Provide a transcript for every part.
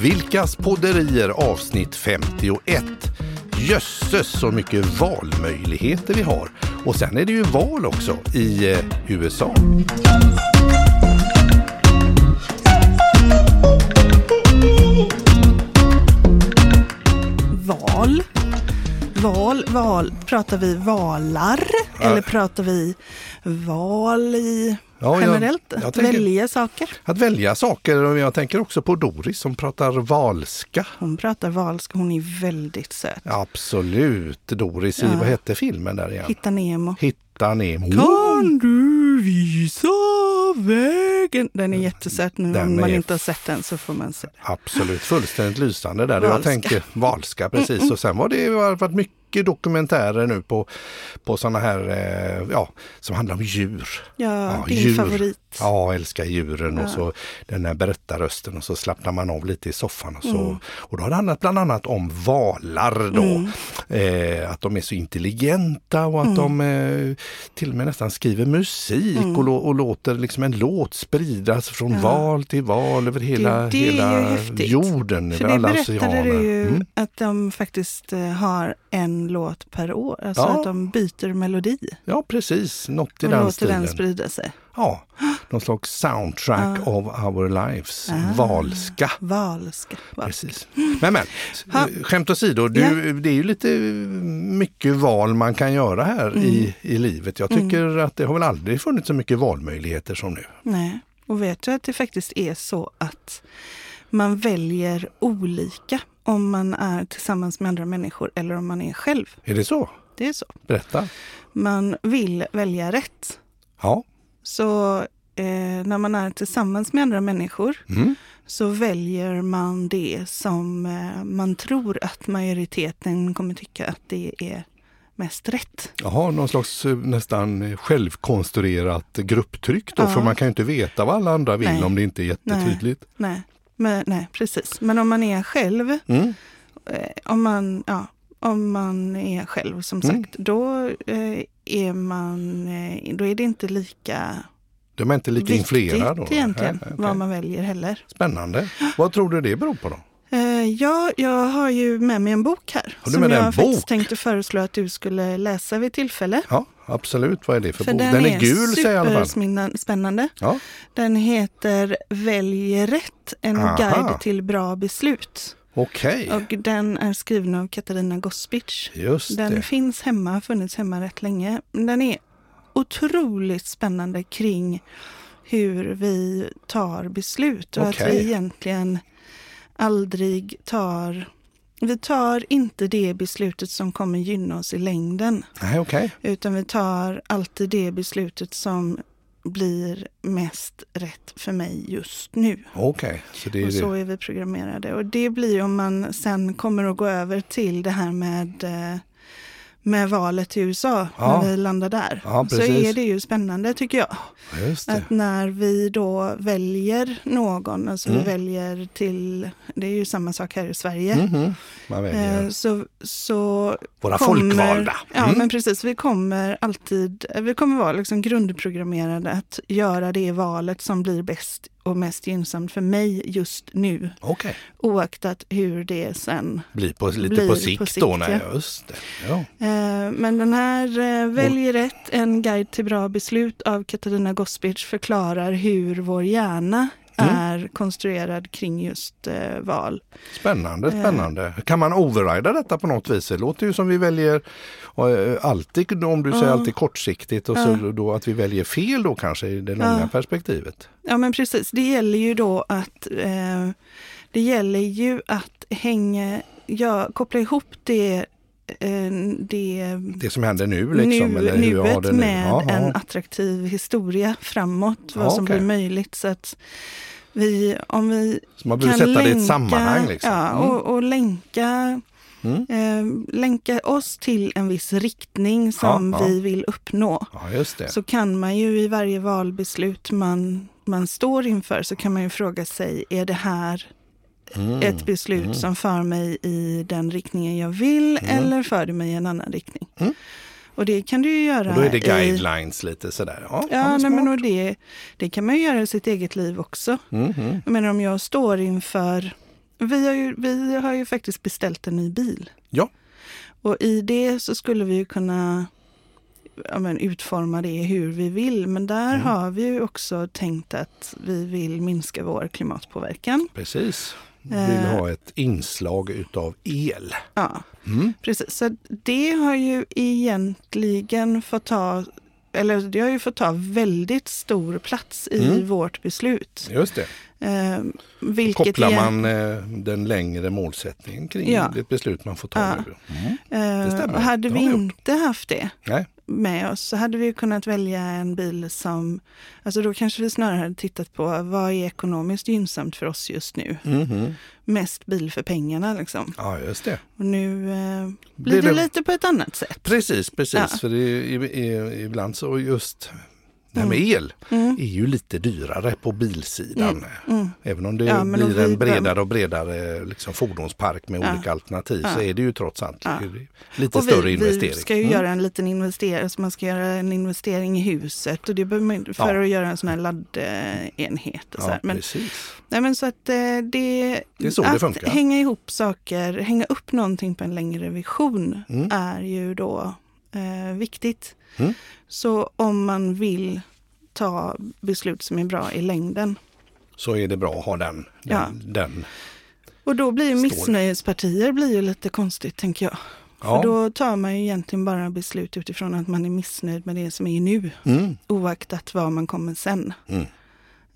Vilkas podderier avsnitt 51. Jösses så mycket valmöjligheter vi har. Och sen är det ju val också i eh, USA. Val. Val, val. Pratar vi valar? Eller pratar vi val i Ja, jag- generellt? jag Att tänker- välja saker? Att välja saker jag tänker också på Doris som pratar valska. Hon pratar valska, hon är väldigt söt. Absolut. Doris i, Ja. vad hette filmen där igen? Hitta Nemo. Hitta Nemo. Kan du visa vägen? Den är jättesöt nu. Den Om man är inte har sett den så får man se. Absolut, fullständigt lysande där. Jag Valska. tänker valska precis. Och sen var det varit mycket dokumentärer nu på, på sådana här, eh, ja, som handlar om djur. Ja, din djur. favorit. Ja, jag älskar djuren och Ja. så den här berättarrösten och så slappnar man av lite i soffan och så. Mm. Och då har det handlat bland annat om valar då. Eh, att de är så intelligenta och Mm. att de eh, till och med nästan skriver musik och, lå- och låter liksom en låt spridas från Ja. val till val över hela, det ju hela jorden, För det berättade du ju Mm. att de faktiskt eh, har en låt per år. Alltså Ja. att de byter melodi Ja, precis. Något i och den låter stilen. den sprida sig. Ja, någon slags soundtrack Ja. of our lives. Ah. Valska. Valska. valska. Precis. Men, men Ha. skämt åsido, du, Ja. det är ju lite mycket val man kan göra här Mm. i, i livet. Jag tycker att det har väl aldrig funnits så mycket valmöjligheter som nu. Nej, och vet du att det faktiskt är så att man väljer olika om man är tillsammans med andra människor eller om man är själv. Är det så? Det är så. Berätta. Man vill välja rätt. Ja. Så eh, när man är tillsammans med andra människor Mm. så väljer man det som eh, man tror att majoriteten kommer tycka att det är mest rätt. Jaha, någon slags eh, nästan självkonstruerat grupptryck då, Ja. för man kan ju inte veta vad alla andra vill Nej. om det inte är jättetydligt. Nej, men, nej precis. Men om man är själv, Mm. eh, om man, ja, om man är själv som Mm. sagt, då eh, är man, eh, då är det inte lika De är inte lika viktigt influerade då? egentligen Nej, okej. vad man väljer heller. Spännande. Vad tror du det beror på då? Eh, ja, jag har ju med mig en bok här Har du som med dig jag en faktiskt bok? tänkte föreslå att du skulle läsa vid tillfälle. Ja, absolut. Vad är det för, För bok? den, Den är gul säger jag i alla fall. superspännande. Ja. Den heter Välj rätt, en Aha. guide till bra beslut. Okej, Och den är skriven av Katarina Gospic. just Den det. finns hemma, har funnits hemma rätt länge. Den är otroligt spännande kring hur vi tar beslut och att Okej. vi egentligen aldrig tar... Vi tar inte det beslutet som kommer gynna oss i längden, Nej, okej. utan vi tar alltid det beslutet som blir mest rätt för mig just nu. Okej, så det är Och så det. är vi programmerade. Och det blir om man sen kommer att gå över till det här med, eh, med valet i USA, Ja. när vi landar där. Ja, så är det ju spännande tycker jag. Att när vi då väljer någon, alltså Mm. vi väljer till, det är ju samma sak här i Sverige. Väljer Eh, Så, så våra kommer, folkvalda. Ja, Mm. men precis. Vi kommer alltid, vi kommer vara liksom grundprogrammerade att göra det valet som blir bäst och mest gynnsamt för mig just nu. Okej, Oaktat hur det sen... blir på, lite Blir på på sikt sikt, då. Nej, ja. just det. Ja. Eh, men den här eh, Välj rätt, en guide till bra beslut av Katarina Gospic förklarar hur vår hjärna Mm. är konstruerad kring just eh, val. Spännande, Eh. spännande. Kan man overrida detta på något vis? Det låter ju som vi väljer eh, alltid, om du säger Ja. alltid kortsiktigt, och så då att vi väljer fel då kanske i det långa Ja. perspektivet. Ja men precis, det gäller ju då att eh, det gäller ju att hänga, ja, koppla ihop det, det Det som händer nu liksom. nu, eller hur nuet det nu. med Jaha. en attraktiv historia framåt, vad Ja, som okej. blir möjligt. Så att vi, om vi Så man kan sätta det i länka, ett sammanhang. Liksom. ja, Mm. och, och länka, Mm. eh, länka oss till en viss riktning som Ja, ja. vi vill uppnå. Ja. Så kan man ju i varje valbeslut man, man står inför så kan man ju fråga sig, är det här Mm. ett beslut Mm. som för mig i den riktningen jag vill Mm. eller för det mig i en annan riktning? Mm. Och det kan du ju göra Och då är det i... guidelines lite sådär. Ja, Ja, nej, men och det, det kan man ju göra i sitt eget liv också. Mm. Jag menar om jag står inför Vi har, ju, vi har ju faktiskt beställt en ny bil. Ja. Och i det så skulle vi ju kunna ja, men, utforma det hur vi vill. Men där Mm. har vi ju också tänkt att vi vill minska vår klimatpåverkan. Precis. Vi vill Eh. ha ett inslag utav el. Ja, Mm. precis. Så det har ju egentligen fått ta eller det har ju fått ta väldigt stor plats i Mm. vårt beslut. Just det. Eh, vilket Kopplar man eh, den längre målsättningen kring Ja. det beslut man får ta Ja. nu. Mm. Eh, Det stämmer. hade Det vi gjort. inte haft det Nej. Med oss så hade vi kunnat välja en bil som, alltså då kanske vi snarare hade tittat på vad är ekonomiskt gynnsamt för oss just nu. Mhm. Mest bil för pengarna liksom. Ja, just det. Och nu eh, Blir det, det- lite på ett annat sätt. Precis, precis. Ja. För det, är- ibland så just det här med el Mm. är ju lite dyrare på bilsidan. Mm. Även om det Ja, blir en bredare och bredare liksom, fordonspark med Ja. olika alternativ så Ja. är det ju trots allt lite Och större vi, investering. vi ska ju Mm. göra en liten investering, alltså man ska göra en investering i huset och det behöver man för att göra en sån här laddenhet. Och så här. Men, precis. nej, men så att eh, det, Det så det att funkar. hänga ihop saker, hänga upp någonting på en längre vision Mm. är ju då eh, viktigt. Mm. Så om man vill ta beslut som är bra i längden. Så är det bra att ha den. den, Ja. den. Och då blir ju missnöjespartier blir ju lite konstigt tänker jag. Ja. För då tar man ju egentligen bara beslut utifrån att man är missnöjd med det som är nu. Mm. Oaktat vad man kommer sen. Mm.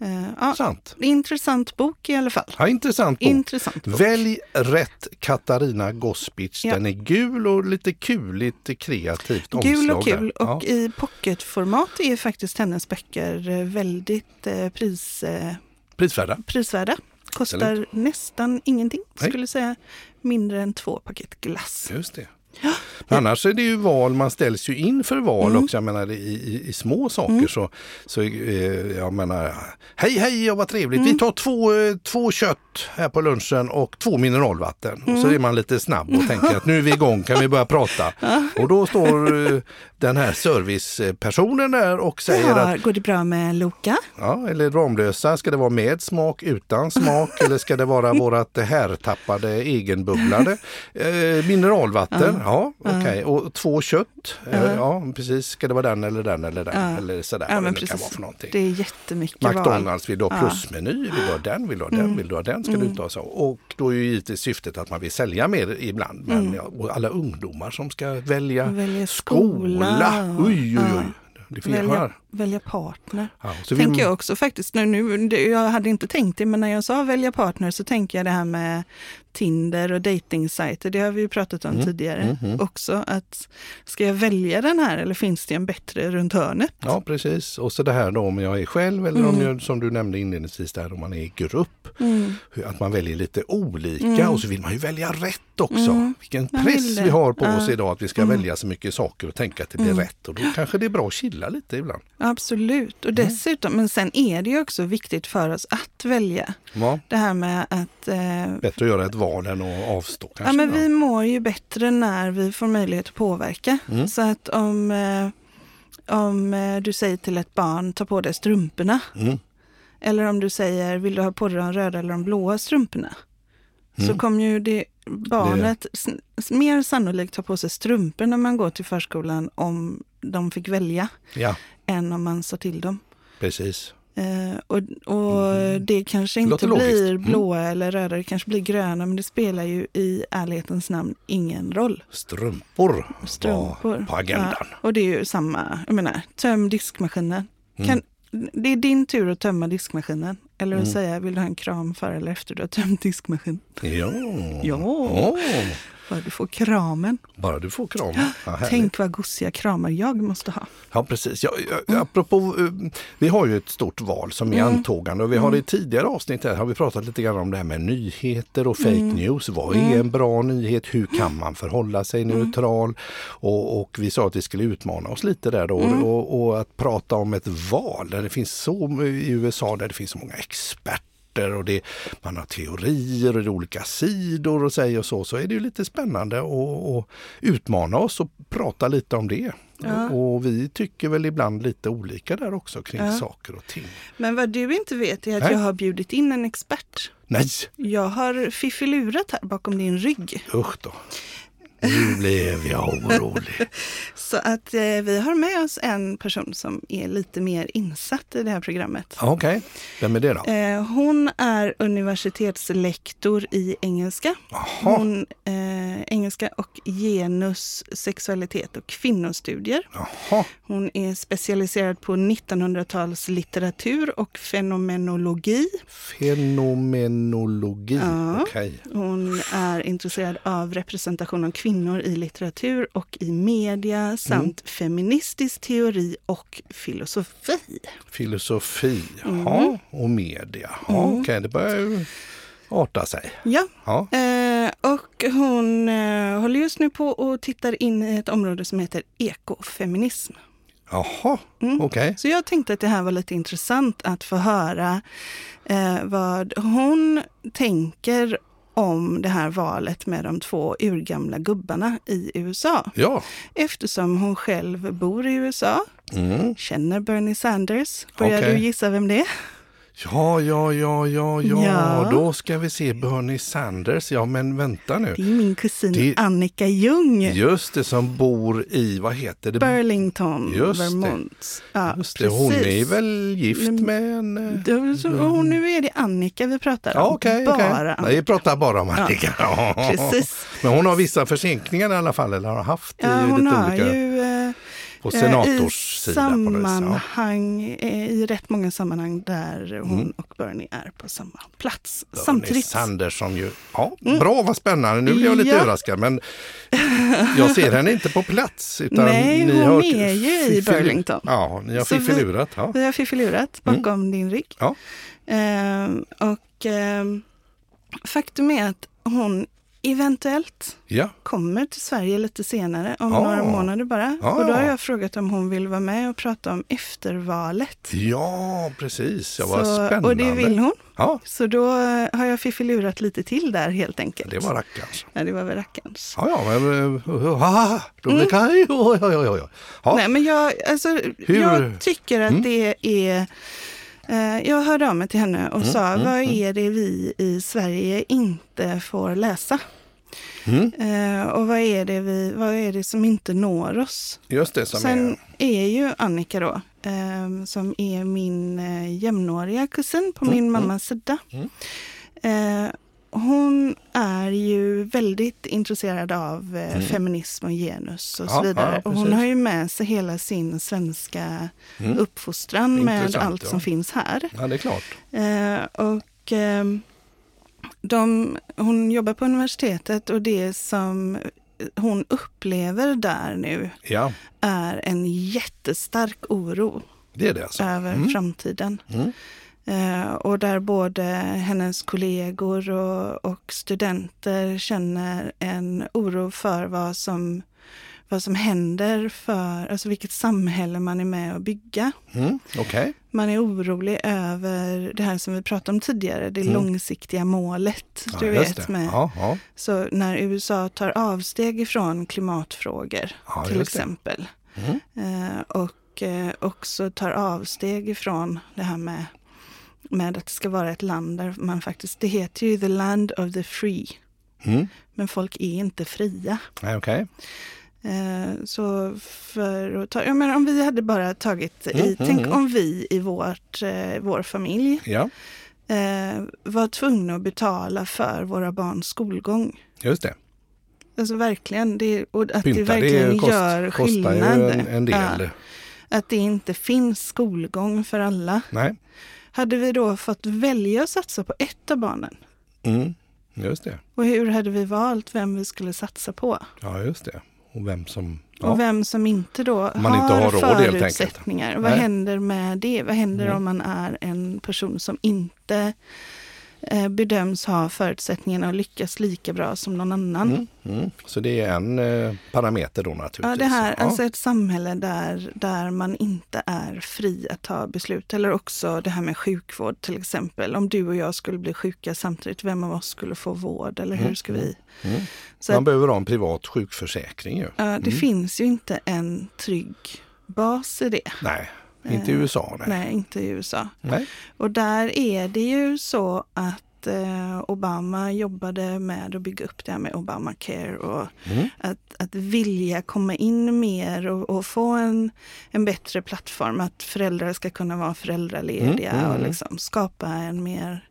Eh, ja, Sant. intressant bok i alla fall. Ja, intressant bok. Intressant bok. Välj rätt Katarina Gospic. Ja. Den är gul och lite kuligt kreativt Gul omslag och kul där. och i pocketformat är faktiskt hennes böcker eh, väldigt eh, pris, eh, Prisvärda. prisvärda. Kostar Absolut. nästan ingenting. Nej. Skulle säga mindre än två paket glass. Just det. Men annars är det ju val, man ställs ju inför val Mm. också. Jag menar i, i, i små saker så, så eh, jag menar, hej hej ja, vad trevligt, Mm. vi tar två, eh, två kött här på lunchen och två mineralvatten. Och Mm. så är man lite snabb och tänker att nu är vi igång, kan vi börja prata? Och då står eh, den här servicepersonen där och säger att Ja, går det bra med Loka? Ja, eller Ramlösa, ska det vara med smak, utan smak eller ska det vara vårat härtappade egenbubblade eh, mineralvatten? Ja, okej. Och två kött? Eh, ja, precis. Ska det vara den eller den eller den? Ja. Eller sådär Ja, men det kan vara för någonting. Det är jättemycket val. McDonalds, vill du ha Ja. plusmeny? Vill du ha den? Vill du ha den? Mm. Vill du ha den? Ska du inte ha så? Och då är ju givetvis syftet att man vill sälja mer ibland. Men Mm. ja, och alla ungdomar som ska välja Välja skola. skola. Oj, oj, oj. Ja. Det finns Välja. Välja partner. Ja, tänker jag också faktiskt. Nu, nu, jag hade inte tänkt det, men när jag sa välja partner så tänker jag det här med Tinder och dejtingsajter. Det har vi ju pratat om Mm, tidigare mm, mm. också. Att ska jag välja den här eller finns det en bättre runt hörnet? Ja, precis. Och så det här då om jag är själv eller om Mm. jag, som du nämnde inledningsvis där om man är i grupp. Mm. Att man väljer lite olika Mm. och så vill man ju välja rätt också. Mm. Vilken Man press vi har på Ja. oss idag att vi ska välja så mycket saker och tänka att det blir rätt. Och då kanske det är bra att chilla lite ibland. Absolut. Mm. Och dessutom, men sen är det ju också viktigt för oss att välja. Ja, Det här med att eh, bättre att göra ett val än att avstå kanske. Ja, men vi mår ju bättre när vi får möjlighet att påverka. Mm. Så att om, eh, om eh, du säger till ett barn, ta på dig strumporna. Mm. Eller om du säger, vill du ha på dig de röda eller de blåa strumporna? Så Mm. kommer ju det barnet sn- mer sannolikt ta på sig strumpor när man går till förskolan om de fick välja, Ja, än om man sa till dem. precis. Eh, och och det kanske inte låter logiskt. blir Mm. blåa eller röda, det kanske blir gröna, men det spelar ju i ärlighetens namn ingen roll. Strumpor, Strumpor. var på agendan. Ja, och det är ju samma, jag menar, töm diskmaskinen. Mm. Kan, det är din tur att tömma diskmaskinen. Eller att Mm. säga, vill du ha en kram före eller efter du har tömt diskmaskinen? Ja. Ja. Åh, För du får kramen. bara du får kram. Ja. Tänk vad gosiga kramar jag måste ha. Ja precis. Ja, ja, apropå, eh, vi har ju ett stort val som är Mm. antågande och vi har i tidigare avsnitt här har vi pratat lite grann om det här med nyheter och fake Mm. news. Vad är en bra nyhet? Hur kan man förhålla sig Mm. neutral? Och, och vi sa att vi skulle utmana oss lite där då Mm. och, och att prata om ett val där det finns så i USA där det finns så många experter experter och det, man har teorier och det är olika sidor och säger och så, så är det ju lite spännande att utmana oss och prata lite om det. Ja. Och vi tycker väl ibland lite olika där också kring ja. saker och ting. Men vad du inte vet är att Nej. jag har bjudit in en expert. Nej! Jag har fiffilurat här bakom din rygg. Usch då. Nu blev jag orolig. Så att eh, vi har med oss en person som är lite mer insatt i det här programmet. Okej, okay. vem är det då? Eh, hon är universitetslektor i engelska. Aha. Hon, eh, engelska och genus, sexualitet och kvinnostudier. Aha. Hon är specialiserad på 1900-talslitteratur och fenomenologi. Fenomenologi, ja. okej. Okay. Hon är intresserad av representation av kvinnor kvinnor i litteratur och i media samt mm. feministisk teori och filosofi. Filosofi, mm. och media. Ja, mm. Okej, okay, det börjar ju arta sig. Ja, ja. Eh, och hon eh, håller just nu på och tittar in i ett område som heter ekofeminism. Jaha, mm. okej. Okay. Så jag tänkte att det här var lite intressant att få höra eh, vad hon tänker om det här valet med de två urgamla gubbarna i USA. Ja. Eftersom hon själv bor i USA, mm. känner Bernie Sanders. Börjar okay. du gissa vem det är? Ja, ja, ja, ja, ja, ja, då ska vi se Bernie Sanders. Ja, men vänta nu. Det är min kusin det... Annika Ljung. Just det, som bor i, vad heter det? Burlington, Just Vermont. Det. Ja, Just det. Hon är väl gift med en... Eh, så, och nu är det Annika vi pratar om. Ja, okay, bara okay. Annika. Nej, vi pratar bara om Annika. Ja, precis. Men hon har vissa försinkningar i alla fall, eller har haft ja, i hon lite har olika... Ju, eh, på senators I sammanhang, ja. i rätt många sammanhang där hon mm. och Bernie är på samma plats. Bernie Samtidigt. Sanders som ju, ja, mm. bra vad spännande, nu blir jag lite ja. överraskad men jag ser henne inte på plats. Utan Nej, ni hon har är ju i Burlington. Ja, ni har fiffilurat. Ja. Vi har fiffilurat bakom mm. din rygg. Ja. Ehm, och ehm, faktum är att hon eventuellt ja. kommer till Sverige lite senare, om ah. några månader bara. Ah. Och då har jag frågat om hon vill vara med och prata om eftervalet. Ja, precis. Ja, vad spännande. Och det vill hon. Ja. Så då har jag fiffilurat lite till där helt enkelt. Det var rackarns. Ja, det var väl rackarns. Ja, ja, men... Uh, då blir mm. ja, ja, ja, ja. Nej, men jag, alltså, jag tycker att mm. det är Eh, jag hörde av mig till henne och mm, sa, mm, vad mm. är det vi i Sverige inte får läsa? Mm. Eh, och vad är, det vi, vad är det som inte når oss? Just det, som Sen är... är ju Annika då, eh, som är min jämnåriga kusin på mm, min mm. mammas sida hon är ju väldigt intresserad av eh, mm. feminism och genus och ja, så vidare. Ja, och hon har ju med sig hela sin svenska mm. uppfostran med allt ja. som finns här. Ja, det är klart. Eh, och eh, de, hon jobbar på universitetet och det som hon upplever där nu är en jättestark oro det är det alltså. över mm. framtiden. Eh, och där både hennes kollegor och, och, studenter känner en oro för vad som, vad som händer för, alltså vilket samhälle man är med och bygga. Mm, okay. Man är orolig över det här som vi pratade om tidigare, det mm. långsiktiga målet. Ja, du vet med. Ja, ja. Så när USA tar avsteg ifrån klimatfrågor till exempel. Mm. Eh, och eh, också tar avsteg ifrån det här med med att det ska vara ett land där man faktiskt, det heter ju the land of the free. Mm. Men folk är inte fria. Okay. Eh, så för att ta, jag menar om vi hade bara tagit mm, i, mm, tänk mm. om vi i vårt, eh, vår familj ja. eh, var tvungna att betala för våra barns skolgång. Just det. Alltså verkligen, det, och att Pynta, det verkligen det kost, gör skillnad. Kostar ju en, en del. Ja, att det inte finns skolgång för alla. Nej. Hade vi då fått välja att satsa på ett av barnen? Mm, just det. Och hur hade vi valt vem vi skulle satsa på? Ja, just det. Och vem som, ja. och vem som inte då man har, inte har råd, förutsättningar. Vad händer med det? Vad händer mm. om man är en person som inte bedöms ha förutsättningarna att lyckas lika bra som någon annan. Mm, mm. Så det är en eh, parameter då naturligtvis? Ja, det här, ja. alltså ett samhälle där, där man inte är fri att ta beslut. Eller också det här med sjukvård till exempel. Om du och jag skulle bli sjuka samtidigt, vem av oss skulle få vård eller hur mm, ska vi? Mm, mm. man att, behöver ha en privat sjukförsäkring ju. Ja, det finns ju inte en trygg bas i det. Nej, inte i USA. Nej, nej inte i USA. Nej. Och där är det ju så att eh, Obama jobbade med att bygga upp det här med Obamacare och mm. att, att vilja komma in mer och, och, få en, en bättre plattform. Att föräldrar ska kunna vara föräldralediga mm. och mm. liksom skapa en mer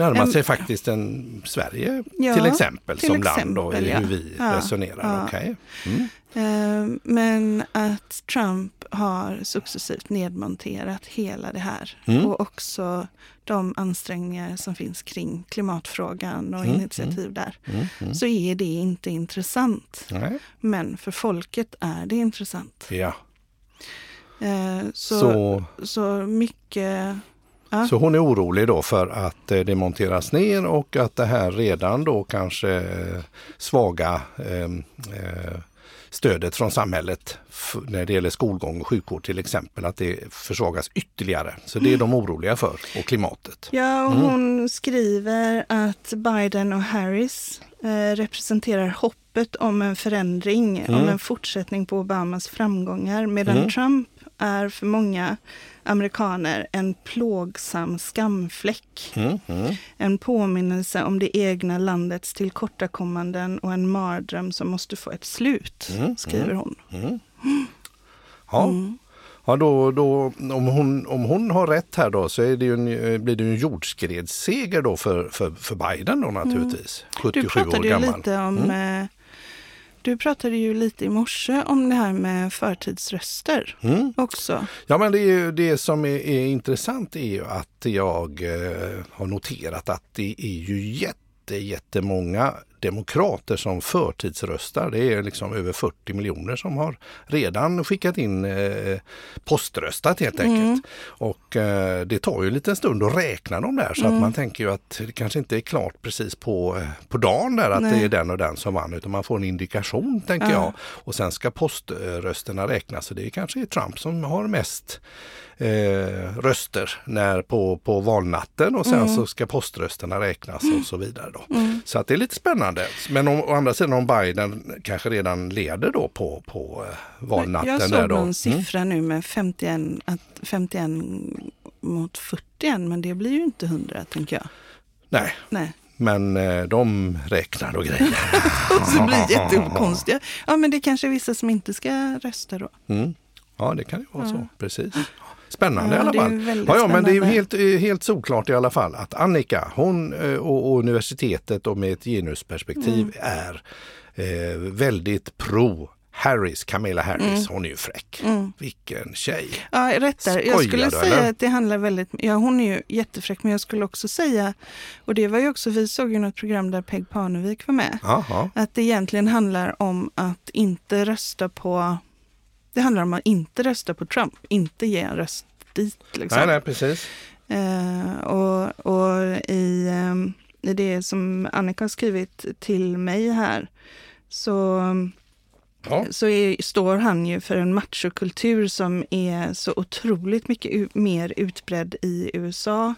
närmar sig faktiskt en Sverige ja, till exempel till som exempel, land och ja. hur vi ja, resonerar. Ja. Okay. Mm. Eh, men att Trump har successivt nedmonterat hela det här mm. och också de ansträngningar som finns kring klimatfrågan och mm. initiativ mm. där, mm, mm. så är det inte intressant. Nej. Men för folket är det intressant. Ja. Eh, så, så, så mycket Ja. Så hon är orolig då för att eh, det monteras ner och att det här redan då kanske eh, svaga ehm, eh, stödet från samhället när det gäller skolgång och sjukvård till exempel, att det försvagas ytterligare. Så det är de oroliga för, och klimatet. Ja, och mm. hon skriver att Biden och Harris eh, representerar hoppet om en förändring, mm. om en fortsättning på Obamas framgångar, medan mm. Trump är för många amerikaner en plågsam skamfläck. Mm, mm. En påminnelse om det egna landets tillkortakommanden och en mardröm som måste få ett slut, mm, skriver hon. Mm, mm. Ja. Mm. Ja, då, då, om, hon, om hon har rätt här då så är det en, blir det en jordskredsseger då för, för, för Biden då naturligtvis. 77 år gammal. Du pratade ju lite om eh, du pratade ju lite i morse om det här med förtidsröster mm. också. Ja, men det, är det som är, är, intressant är ju att jag eh, har noterat att det är ju jätte, jättemånga demokrater som förtidsröstar. Det är liksom över 40 miljoner som har redan skickat in eh, poströstat helt enkelt. Mm. Och eh, det tar ju en liten stund att räkna dem där så mm. att man tänker ju att det kanske inte är klart precis på, eh, på dagen där att Nej. det är den och den som vann utan man får en indikation tänker ja. jag. Och sen ska poströsterna räknas så det är kanske Trump som har mest eh, röster när på, på valnatten och sen mm. så ska poströsterna räknas och så vidare. Då. Mm. Så att det är lite spännande. Men om, å andra sidan om Biden kanske redan leder då på, på eh, valnatten. Jag såg någon mm. siffra nu med 51, att 51 mot 41 men det blir ju inte 100 tänker jag. Nej. Nej. Men eh, de räknar och grejer. och så blir det jättekonstiga. Ja men det kanske är vissa som inte ska rösta då. Mm. Ja det kan ju vara ja. så, precis. Spännande ja, i alla fall. Ja, ja, men det är ju helt, eh, helt såklart i alla fall att Annika, hon eh, och, och universitetet och med ett genusperspektiv mm. är eh, väldigt pro Harris, Camilla Harris, mm. hon är ju fräck. Mm. Vilken tjej! Ja, rätt där. Jag skulle säga eller? att det handlar väldigt, ja hon är ju jättefräck, men jag skulle också säga, och det var ju också, vi såg ju något program där Peg Parnevik var med, Aha. att det egentligen handlar om att inte rösta på det handlar om att inte rösta på Trump, inte ge en röst dit. Liksom. Nej, nej, precis. Eh, och, och i, eh, i det som Annika har skrivit till mig här så Ja. så är, står han ju för en machokultur som är så otroligt mycket mer utbredd i USA.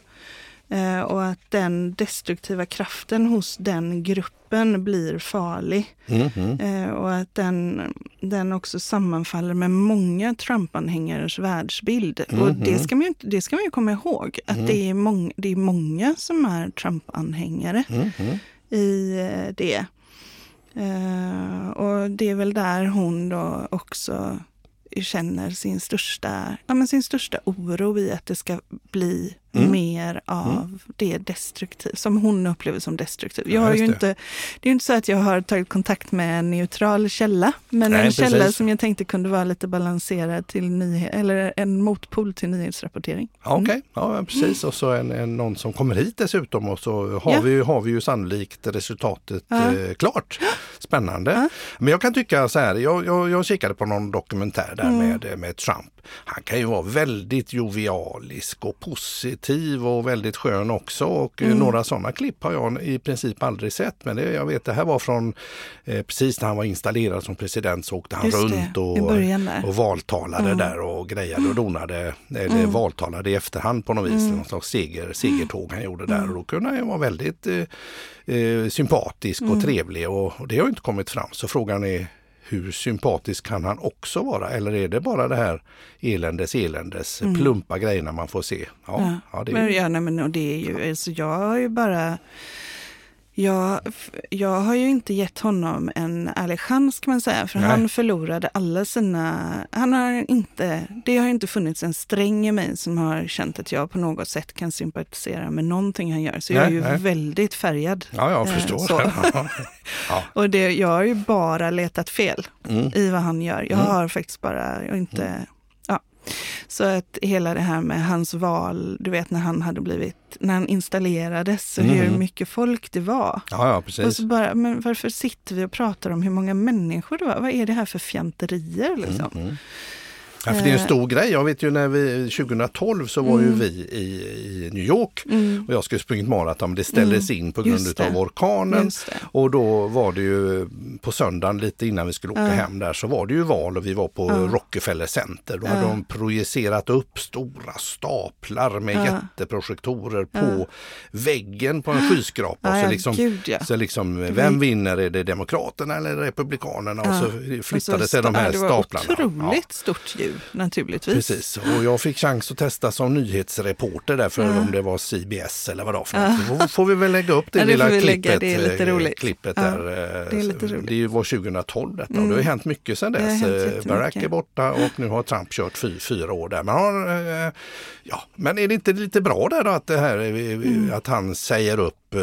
Eh, och att den destruktiva kraften hos den gruppen blir farlig. Mm -hmm. och att den, den också sammanfaller med många Trump-anhängares världsbild. Mm -hmm. Och det mm-hmm. ska, man ju, det ska man ju komma ihåg, att mm. det, är mång, det är många som är Trump-anhängare -hmm. i eh, det. Och det är väl där hon då också känner sin största, ja, men sin största oro i att det ska bli mm. mer av mm. det destruktiva, som hon upplever som destruktivt. Jag har ju det. inte, det är inte så att jag har tagit kontakt med en neutral källa, men Nej, en precis. källa som jag tänkte kunde vara lite balanserad till nyhet, eller en motpol till nyhetsrapportering. Okej, okay. Mm. ja precis. Och så en, en, någon som kommer hit dessutom och så har, ja. vi, har vi ju sannolikt resultatet ja. eh, klart. Spännande. Ja. Men jag kan tycka så här, jag, jag, jag kikade på någon dokumentär där mm. med, med Trump. Han kan ju vara väldigt jovialisk och positiv attraktiv och väldigt skön också och mm. några sådana klipp har jag i princip aldrig sett. Men det, jag vet det här var från eh, precis när han var installerad som president så åkte han Just runt och, och valtalade mm. där och grejade och donade, eller mm. valtalade i efterhand på något vis. Mm. Någon slags seger, segertåg han gjorde där mm. och då kunde han vara väldigt eh, eh, sympatisk och mm. trevlig och, och det har inte kommit fram. Så frågan är hur sympatisk kan han också vara? Eller är det bara det här eländes eländes mm. plumpa grejerna man får se? Ja, ja. ja det är... Men, ja, nej, men, det är ju, alltså, jag har ju bara jag, jag har ju inte gett honom en ärlig chans kan man säga, för Nej. han förlorade alla sina... Han har inte, det har inte funnits en sträng i mig som har känt att jag på något sätt kan sympatisera med någonting han gör. Så jag är ju Nej. väldigt färgad. Ja, jag eh, förstår. ja. Och det, jag har ju bara letat fel mm. i vad han gör. Jag mm. har faktiskt bara jag inte... Mm. Så att hela det här med hans val, du vet när han hade blivit, när han installerades och mm. hur mycket folk det var. Ja, ja, precis. Och så bara, men varför sitter vi och pratar om hur många människor det var? Vad är det här för fjanterier liksom? Mm, mm. Ja, för det är en eh. stor grej. Jag vet ju när vi 2012 så var mm. ju vi i, i New York mm. och jag skulle sprungit maraton men det ställdes mm. in på grund av orkanen. Och då var det ju på söndagen lite innan vi skulle åka ja. hem där så var det ju val och vi var på ja. Rockefeller Center. Då ja. hade de projicerat upp stora staplar med ja. jätteprojektorer på väggen på en skyskrapa. så liksom, Gud, så liksom, vem vinner? Är det Demokraterna eller Republikanerna? Och så flyttade sig de här staplarna. Det var otroligt stort ljud naturligtvis. Precis, och jag fick chans att testa som nyhetsreporter där för ja. om det var CBS eller vad det var för något. Ja. Då får vi väl lägga upp det, ja, det lilla klippet. Det är lite eh, roligt. Klippet där. Det, är lite roligt. det var 2012 detta mm. och det har hänt mycket sedan dess. Eh, Barack är borta och nu har Trump kört fy, fyra år där. Men, har, eh, ja, men är det inte lite bra där då att, det här, mm. att han säger upp,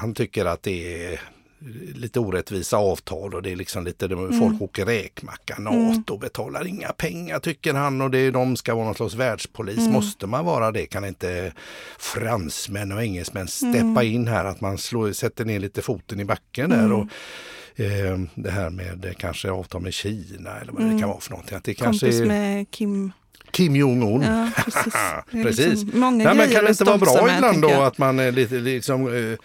han tycker att det är lite orättvisa avtal och det är liksom lite, mm. folk åker räkmacka. Mm. NATO mm. betalar inga pengar tycker han och det, de ska vara någon slags världspolis. Mm. Måste man vara det? Kan inte fransmän och engelsmän steppa mm. in här? Att man slår, sätter ner lite foten i backen där. Och, eh, det här med kanske avtal med Kina eller vad det kan vara för någonting. Att det Kompis kanske är... med Kim Kim Jong-Un. Ja, precis. precis. Liksom många Nej, men kan det inte vara bra ibland då att man är lite liksom eh,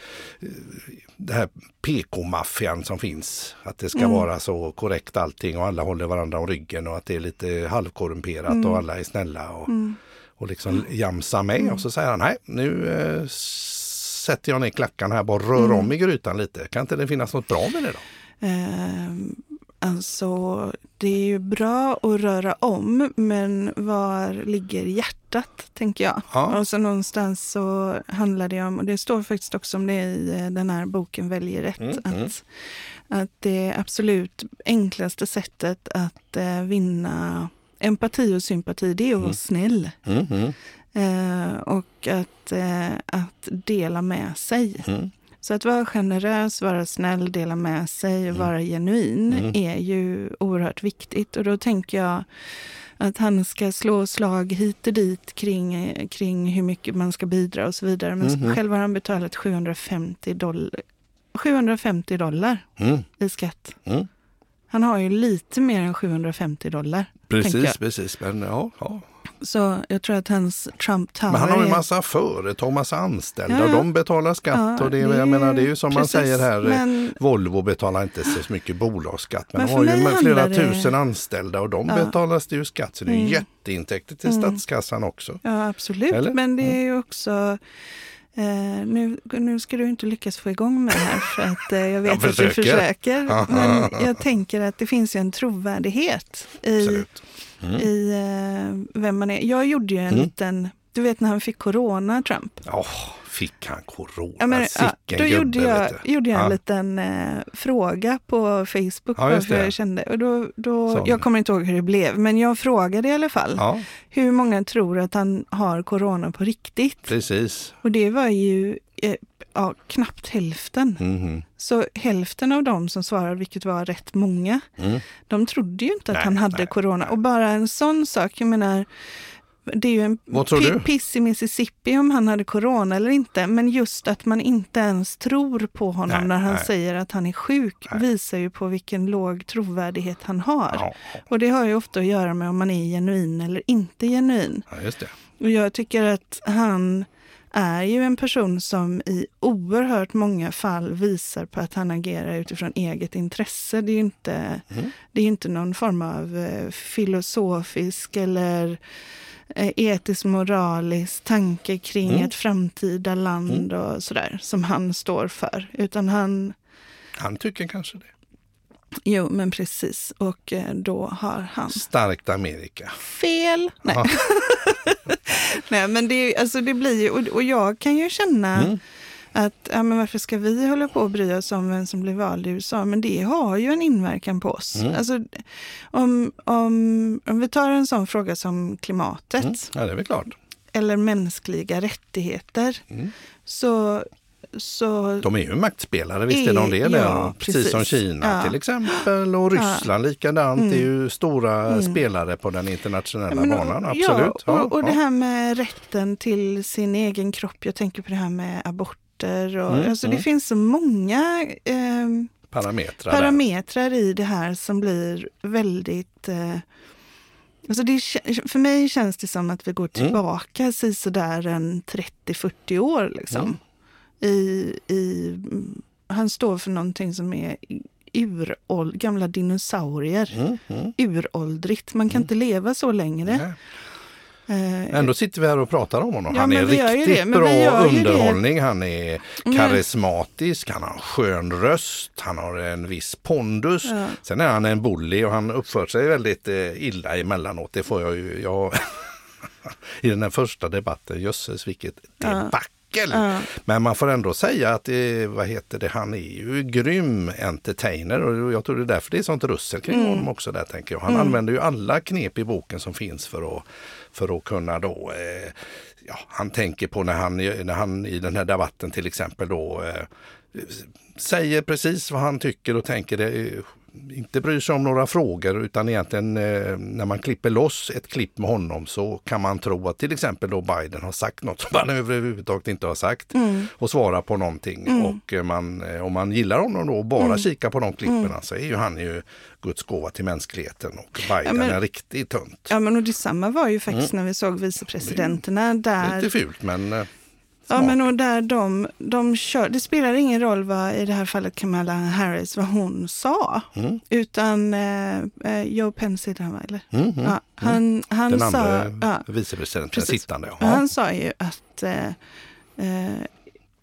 det här PK-maffian som finns. Att det ska mm. vara så korrekt allting och alla håller varandra om ryggen och att det är lite halvkorrumperat mm. och alla är snälla och, mm. och liksom jamsa med. Och så säger han, nej nu eh, sätter jag ner klackarna här, bara rör mm. om i grytan lite. Kan inte det finnas något bra med det då? Alltså, det är ju bra att röra om, men var ligger hjärtat, tänker jag. Ja. Och så någonstans så handlar det om, och det står faktiskt också om det i eh, den här boken Välj rätt, mm, att, mm. att det absolut enklaste sättet att eh, vinna empati och sympati, det är att vara mm. snäll. Mm, mm. Eh, och att, eh, att dela med sig. Så att vara generös, vara snäll, dela med sig och mm. vara genuin mm. är ju oerhört viktigt. Och då tänker jag att han ska slå slag hit och dit kring, kring hur mycket man ska bidra och så vidare. Men mm. själv har han betalat 750 dollar, 750 dollar mm. i skatt. Mm. Han har ju lite mer än 750 dollar. Precis, precis. Men ja, ja. Så jag tror att hans Trump Tower... Men han har ju en massa företag, massa anställda ja, och de betalar skatt. Ja, och det, det, jag menar, det är ju som precis, man säger här, men, Volvo betalar inte så mycket bolagsskatt. Men, men har ju flera det... tusen anställda och de ja. betalas det ju skatt. Så det är mm. jätteintäkter till mm. statskassan också. Ja absolut, Eller? men det är ju också Uh, nu, nu ska du inte lyckas få igång mig här för att uh, jag vet jag att du försöker. men jag tänker att det finns ju en trovärdighet i, Absolut mm. i eh, vem man är. Jag gjorde ju en mm. liten, du vet när han fick corona, Trump. Oh, fick han corona? Ja, men, ja, då gubbe, gjorde jag, gjorde jag en ja. liten eh, fråga på Facebook. Ja, varför jag kände. Och då, då, jag kommer inte ihåg hur det blev, men jag frågade i alla fall. Ja. Hur många tror att han har corona på riktigt? Precis. Och det var ju eh, ja, knappt hälften. Mm. Så hälften av dem som svarade, vilket var rätt många, mm. de trodde ju inte att nej, han hade nej, corona. Nej. Och bara en sån sak, jag menar, det är ju en piss i Mississippi om han hade corona eller inte. Men just att man inte ens tror på honom Nej, när han nej. säger att han är sjuk Nej. visar ju på vilken låg trovärdighet han har. Ja, Och det har ju ofta att göra med om man är genuin eller inte genuin. ja, just det. Och jag tycker att han är ju en person som i oerhört många fall visar på att han agerar utifrån eget intresse. Det är ju inte, Mm. det är inte någon form av eh, filosofisk eller eh, etisk moralisk tanke kring Mm. ett framtida land och sådär som han står för. Utan han, Han tycker kanske det. Jo men precis, och eh, då har han Starkt Amerika. fel. Nej. Nej, men det, alltså det blir ju, och, och jag kan ju känna Mm. att ja, men varför ska vi hålla på och bry oss om vem som blir vald i USA? Men det har ju en inverkan på oss. Mm. Alltså, om, om, om vi tar en sån fråga som klimatet Mm. Ja, det är väl klart. eller mänskliga rättigheter Mm. så, så De är ju maktspelare, visst är de det? Ja, där. Precis, precis. som Kina Ja. till exempel och Ryssland likadant. Mm. är ju stora Mm. spelare på den internationella men, banan. Absolut. Ja, och, och Ja, det ja. här med rätten till sin egen kropp. Jag tänker på det här med aborter. Och, Mm, alltså, mm. Det finns så många ehm, Parametrar. parametrar i det här som blir väldigt... Eh, alltså det, för mig känns det som att vi går Mm. tillbaka mm. sådär en 30-40 år. Liksom, Mm. I, i, mm, han står för någonting som är uråld, gamla dinosaurier. Mm, mm. Uråldrigt. Man kan inte leva så längre. Nej. Eh, Ändå sitter vi här och pratar om honom. Ja, han är riktigt bra det. underhållning. Han är Men- karismatisk, han har en skön röst, han har en viss pondus. Ja. Sen är han en bully och han uppför sig väldigt eh, illa emellanåt. Det får jag ju... Jag, I den här första debatten, jösses vilket debacle. Ja. Men man får ändå säga att det, vad heter det, han är ju grym entertainer och jag tror det är därför det är sånt russel kring Mm. honom också där tänker jag. Han använder ju alla knep i boken som finns för att, för att kunna då eh, Ja, han tänker på när han, när han i den här debatten till exempel då eh, säger precis vad han tycker och tänker. Det, inte bryr sig om några frågor utan egentligen eh, när man klipper loss ett klipp med honom så kan man tro att till exempel då Biden har sagt något som han överhuvudtaget inte har sagt Mm. och svara på någonting. Och eh, man, eh, om man gillar honom då och bara Mm. kikar på de klippen så är ju han ju Guds gåva till mänskligheten och Biden men- en riktig tunt. Ja, men och detsamma var ju faktiskt när vi såg vicepresidenterna där Mm. Lite fult men Ja, men och där de, de kör, det spelar ingen roll vad, i det här fallet Kamala Harris, vad hon sa. Mm. Utan eh, eh, Joe Pence? Eller? Mm, mm. Ja, han, han Den sa, andra ja, vicepresidenten sittande. Men Ja. Han sa ju att eh, eh,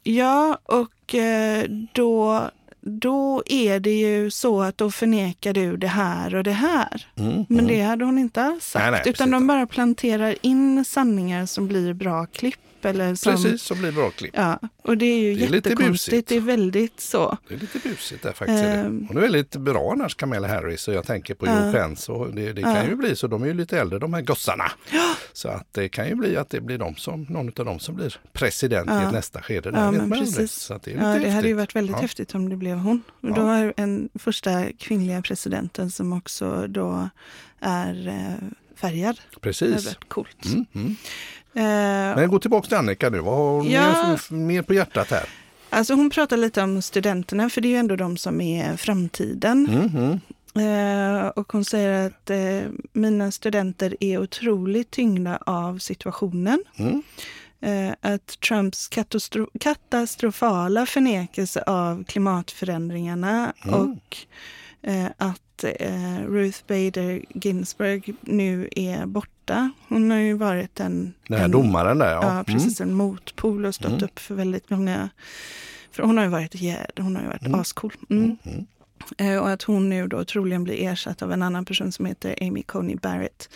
ja, och eh, då, då är det ju så att då förnekar du det här och det här. Mm, Men mm. det hade hon inte alls sagt. Nej, nej, utan de bara planterar in sanningar som blir bra klipp. Eller som, Precis, så blir bra klipp. Ja, och det är ju Det är jättekonstigt. Det är väldigt så. Det är lite busigt där faktiskt. Ehm. Hon är väldigt bra annars, Kamala Harris. Och jag tänker på Ja. Joe Pence. Och det, det kan Ja. ju bli så. De är ju lite äldre de här gossarna. Så att det kan ju bli att det blir de som, någon av dem som blir president i Ja. ett nästa skede. Ja, men precis. Så att det är lite Ja, det hade ju varit väldigt Ja. häftigt om det blev hon. Och Ja. då är en första kvinnliga presidenten som också då är eh, färgad. Det hade Precis. varit coolt. Mm, mm. Eh, Men gå tillbaka till Annika nu. Vad har hon Ja. mer, på hjärtat här? Alltså hon pratar lite om studenterna, för det är ju ändå de som är framtiden. Mm, mm. Eh, och hon säger att eh, mina studenter är otroligt tyngda av situationen. Mm. Eh, att Trumps katastro- katastrofala förnekelse av klimatförändringarna Mm. och att Ruth Bader Ginsburg nu är borta. Hon har ju varit en, Den här en, domaren där ja. ja, precis, en motpol och stått Mm. upp för väldigt många för hon har ju varit jäd, hon har ju varit Mm. ascool. Mm. Mm. Mm. Eh, och att hon nu då troligen blir ersatt av en annan person som heter Amy Coney Barrett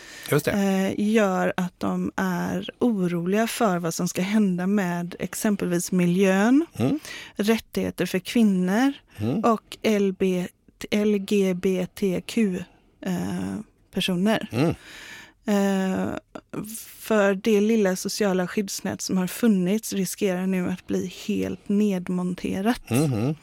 eh, gör att de är oroliga för vad som ska hända med exempelvis miljön, Mm. rättigheter för kvinnor Mm. och LB, LGBTQ-personer. Mm. Eh, för det lilla sociala skyddsnät som har funnits riskerar nu att bli helt nedmonterat. Mm.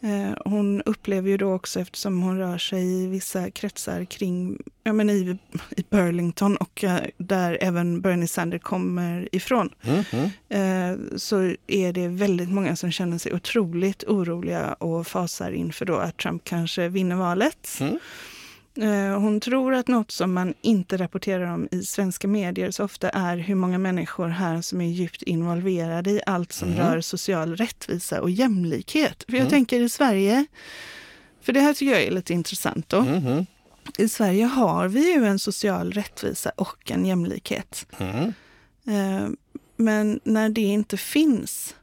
Eh, hon upplever ju då också, eftersom hon rör sig i vissa kretsar kring, ja men i, i Burlington och eh, där även Bernie Sanders kommer ifrån, Mm, så är det väldigt många som känner sig otroligt oroliga och fasar inför då att Trump kanske vinner valet. Mm. Eh, Hon tror att något som man inte rapporterar om i svenska medier så ofta är hur många människor här som är djupt involverade i allt som Mm. rör social rättvisa och jämlikhet. För jag Mm. tänker i Sverige, för det här tycker jag är lite intressant då. Mm. I Sverige har vi ju en social rättvisa och en jämlikhet. Mm. Eh, Men när det inte finns,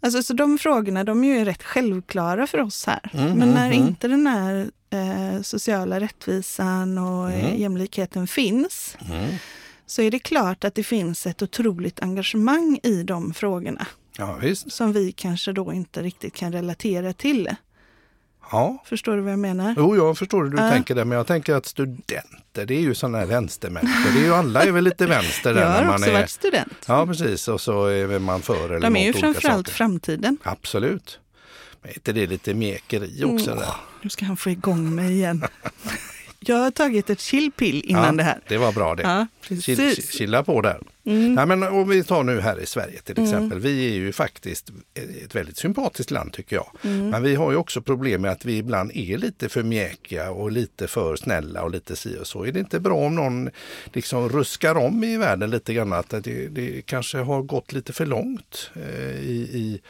alltså så de frågorna de är ju rätt självklara för oss här. Mm, Men när mm. inte den här eh, sociala rättvisan och Mm. jämlikheten finns, Mm. så är det klart att det finns ett otroligt engagemang i de frågorna Ja, som vi kanske då inte riktigt kan relatera till. Ja. Förstår du vad jag menar? Jo, jag förstår hur du Ja. tänker där, men jag tänker att studenter, det är ju sådana här vänstermänniskor. Det är ju alla är väl lite vänster där Jag när har man också är... varit student. Ja, precis. Och så är man för eller De är ju framförallt saker. framtiden. Absolut. Men är inte det lite mekeri också? Mm. Där? Nu ska han få igång mig igen. Jag har tagit ett chillpill innan ja, det här. Det var bra det. Ja, Chill, chilla på där. Mm. Nej, men om vi tar nu här i Sverige till exempel. Vi är ju faktiskt ett väldigt sympatiskt land tycker jag. Mm. Men vi har ju också problem med att vi ibland är lite för mjäkiga och lite för snälla och lite si och så. Är det inte bra om någon liksom ruskar om i världen lite grann? Att det, det kanske har gått lite för långt eh, i, i,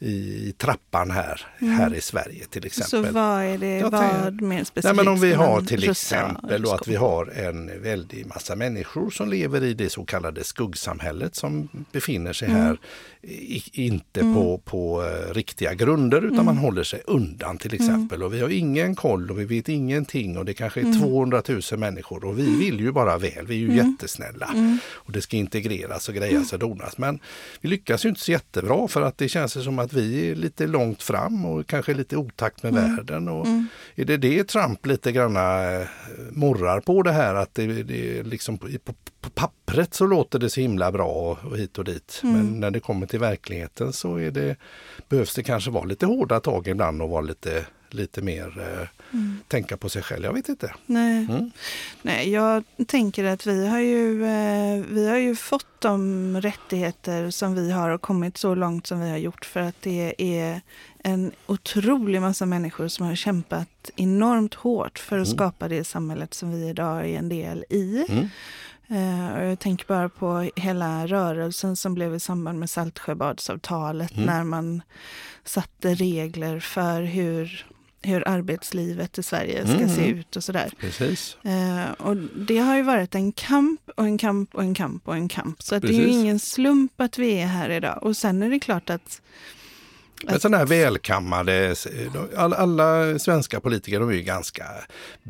i trappan här, här i Sverige till exempel. Mm. Så vad är det, Jag vad mer specifikt? Nej, men om vi har till exempel då att vi har en väldig massa människor som lever i det så kallade skuggsamhället som befinner sig Mm. här inte på, på eh, riktiga grunder utan man håller sig undan till exempel. Och vi har ingen koll och vi vet ingenting och det kanske är 200 000 människor och vi vill ju bara väl, vi är ju jättesnälla. Och det ska integreras och grejas och donas. Men vi lyckas ju inte så jättebra för att det känns som att vi är lite långt fram och kanske lite otakt med världen. Och Är det det Trump lite granna eh, morrar på det här att det, det är liksom på, på, på pappret så låter det så himla bra och, hit och dit. Men när det kommer till verkligheten så är det, behövs det kanske vara lite hårda tag ibland och vara lite, lite mer eh, tänka på sig själv. Jag vet inte. Nej. Mm. Nej, jag tänker att vi har, ju, eh, vi har ju fått de rättigheter som vi har och kommit så långt som vi har gjort för att det är en otrolig massa människor som har kämpat enormt hårt för att skapa det samhället som vi idag är en del i. Mm. Eh, och jag tänker bara på hela rörelsen som blev i samband med Saltsjöbadsavtalet när man satte regler för hur, hur arbetslivet i Sverige ska Mm. se ut och sådär. Precis. Eh, och det har ju varit en kamp och en kamp och en kamp och en kamp. Så att det är ju ingen slump att vi är här idag. Och sen är det klart att Men sådana här välkammade, alla, alla svenska politiker de är ju ganska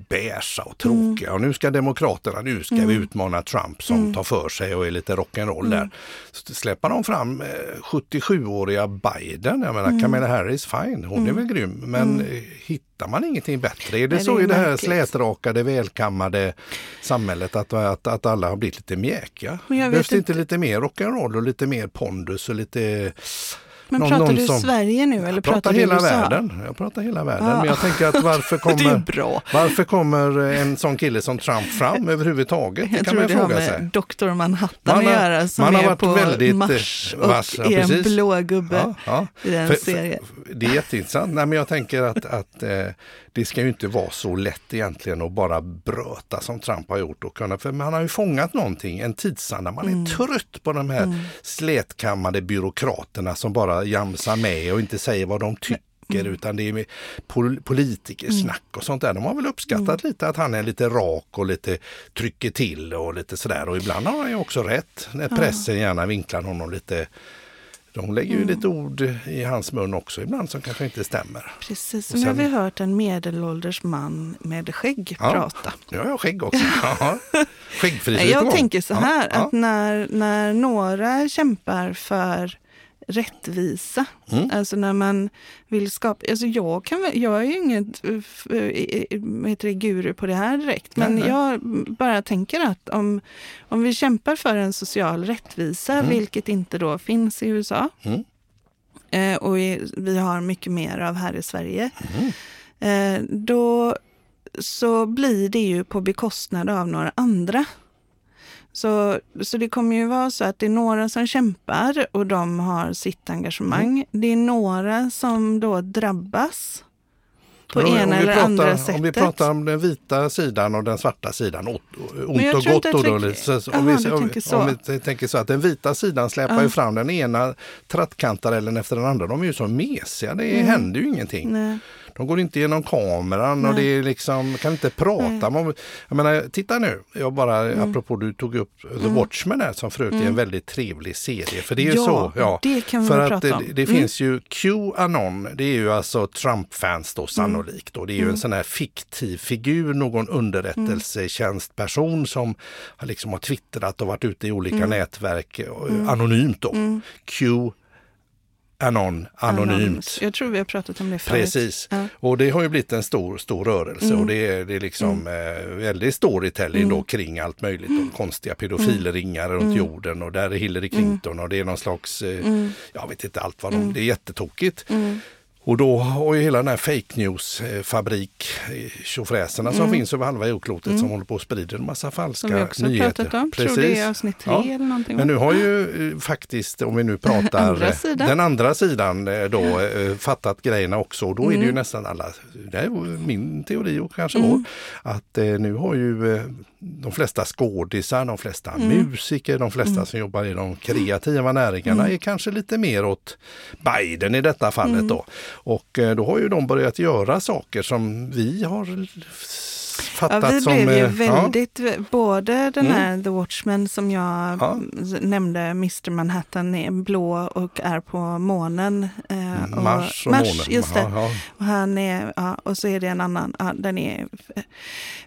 beiga och tråkiga. Och nu ska Demokraterna, nu ska vi utmana Trump som tar för sig och är lite rock'n'roll där. Så släpper de fram eh, 77-åriga Biden, jag menar Kamala Harris, fine, hon är väl grym. Men eh, hittar man ingenting bättre? Är det Nej, så det är i det här slätrakade, välkammade samhället att, att, att alla har blivit lite mjäkiga? Behövs det inte- lite mer rock'n'roll och lite mer pondus och lite Men Någon- pratar någon du som- Sverige nu eller jag pratar, pratar du hela USA? världen. Jag pratar hela världen. Ja. Men jag tänker att varför kommer, varför kommer en sån kille som Trump fram överhuvudtaget? Det Jag kan tror man det har med sig. Dr Manhattan Man att har- göra som man har är varit på väldigt, eh, Mars och ja, är en blå gubbe Ja, ja. i den För- serien. för- Det är jätteintressant. Nej, men jag tänker att, att eh, det ska ju inte vara så lätt egentligen att bara bröta som Trump har gjort. Och kunna, för man har ju fångat någonting, en tidsanda. Man är Mm. trött på de här slätkammade byråkraterna som bara jamsar med och inte säger vad de tycker. Mm. Utan det är pol politikersnack och sånt där. De har väl uppskattat Mm. lite att han är lite rak och lite trycker till och lite sådär. Och ibland har han ju också rätt. När pressen gärna vinklar honom lite de lägger Mm. ju lite ord i hans mun också ibland som kanske inte stämmer. Precis, Och nu har sen- vi hört en medelålders man med skägg Ja. prata. Har jag skägg också. Ja. Skäggfris är Nej, på Jag tänker så här, Ja, att när, när några kämpar för rättvisa, Mm. alltså när man vill skapa, alltså jag, kan, jag är ju inget uh, vad heter det, guru på det här direkt, men Nej, nej. jag bara tänker att om, om vi kämpar för en social rättvisa, Mm. vilket inte då finns i USA, Mm. eh, och vi har mycket mer av här i Sverige, mm. då så blir det ju på bekostnad av några andra. Så, så det kommer ju vara så att det är några som kämpar och de har sitt engagemang. Mm. Det är några som då drabbas på om, ena eller pratar, andra sättet. Om vi pratar om den vita sidan och den svarta sidan, ont och gott. Då, då, om, vi, om, om vi tänker så att den vita sidan släpar ja. ju fram den ena trattkantarellen efter den andra. De är ju så mesiga, det mm. händer ju ingenting. Nej. De går inte genom kameran Nej. och det är liksom, kan inte prata. Man, jag menar, titta nu, jag bara, mm. apropå du tog upp The mm. Watchmen här som förut är en mm. väldigt trevlig serie. För det är ju ja, så. Ja, det kan vi för att prata om. det, det mm. finns ju Qanon, det är ju alltså Trump-fans då sannolikt. Då. Det är ju en sån här fiktiv figur, någon underrättelsetjänstperson som har liksom har twittrat och varit ute i olika nätverk anonymt då. Q Anon, anonymt. Jag tror vi har pratat om det förut. Precis. Ja. Och det har ju blivit en stor, stor rörelse mm. och det är, det är liksom mm. eh, väldigt storytelling mm. då kring allt möjligt. Mm. Konstiga pedofilringar runt mm. jorden och där är Hillary mm. Clinton och det är någon slags, eh, jag vet inte allt vad de, det är jättetokigt. Och då har ju hela den här fake news-fabrik, tjofräserna mm. som finns över halva jordklotet mm. som håller på och sprider en massa falska nyheter. Som vi också pratat om, Precis. tror det är avsnitt tre ja. eller någonting. Men nu har ju eh, faktiskt, om vi nu pratar andra den andra sidan eh, då mm. fattat grejerna också och då är det ju mm. nästan alla, det är min teori och kanske mm. vår, att nu har ju de flesta skådisar, de flesta mm. musiker, de flesta mm. som jobbar i de kreativa näringarna mm. är kanske lite mer åt Biden i detta fallet mm. då. Och eh, då har ju de börjat göra saker som vi har fattat ja, vi som... blev ju eh, väldigt, ja. både den här mm. The Watchmen som jag ja. nämnde, Mr Manhattan är blå och är på månen. Eh, och, Mars och Mars, månen. Just det. Ja, och, han är, ja, och så är det en annan, ja, den är...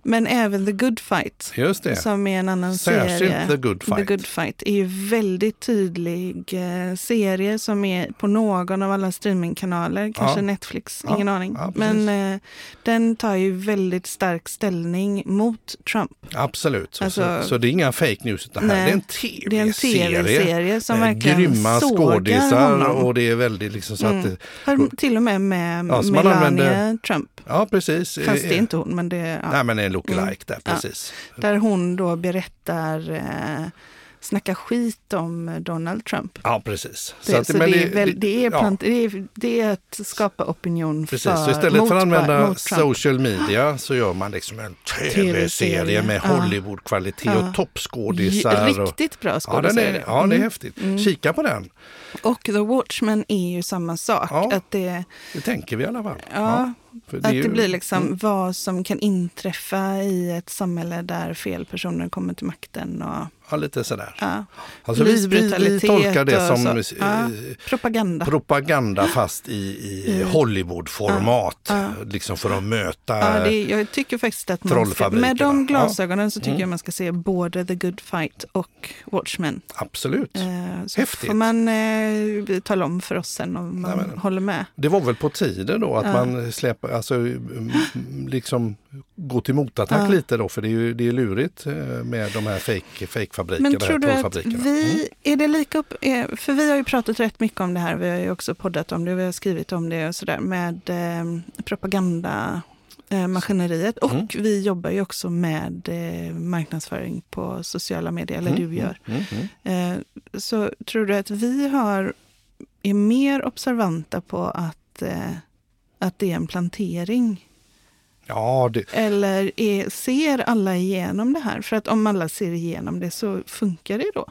Men även The Good Fight, just det. som är en annan Särskilt serie. The Good Fight. The Good Fight är ju väldigt tydlig eh, serie som är på någon av alla streamingkanaler, kanske Netflix, ingen aning. Men eh, den tar ju väldigt stark ställning ställning mot Trump. Absolut, alltså, så, så, det är inga fake news utan nej, det är en tv-serie. tv som verkligen Grymma skådisar honom. och det är väldigt liksom så mm. att... Har till och med med ja, Melania använder, Trump. Ja, precis. Fast det är inte hon, men det är... Ja. Nej, men en lookalike mm. där, precis. Ja, där hon då berättar eh, snacka skit om Donald Trump. Ja, precis. Det, så, att, så det, är väl, det, är plant, ja. det, är, det är att skapa opinion precis. för så Istället mot, för att använda social media så gör man liksom en tv-serie med ja. Hollywood-kvalitet ja. och toppskådisar. Riktigt bra skådisar. Ja, ja, det är mm. häftigt. Mm. Kika på den. Och The Watchmen är ju samma sak. Ja, att det, det tänker vi i alla fall. Ja, det att det ju, blir liksom mm. vad som kan inträffa i ett samhälle där fel personer kommer till makten. Och, Ja, lite sådär. Ja. Alltså vi, vi, vi tolkar det som ja. propaganda. propaganda fast i, i mm. Hollywoodformat. Ja. Liksom för att möta ja, det, Jag tycker faktiskt att man ska, med de glasögonen så tycker mm. jag man ska se både The Good Fight och Watchmen. Absolut. Eh, så Häftigt. får man eh, tala om för oss sen om man men, håller med. Det var väl på tiden då att man släpper, alltså liksom gå till motattack lite då för det är ju det är lurigt eh, med de här fake, fake fabrikerna. Men tror du att vi, mm. är det lika upp, eh, för vi har ju pratat rätt mycket om det här, vi har ju också poddat om det, vi har skrivit om det och sådär med eh, propaganda maskineriet och mm. vi jobbar ju också med eh, marknadsföring på sociala medier, eller mm. du gör. Mm. mm. Eh, så tror du att vi har, är mer observanta på att, eh, att det är en plantering Ja, det... Eller är, ser alla igenom det här? För att om alla ser igenom det så funkar det då?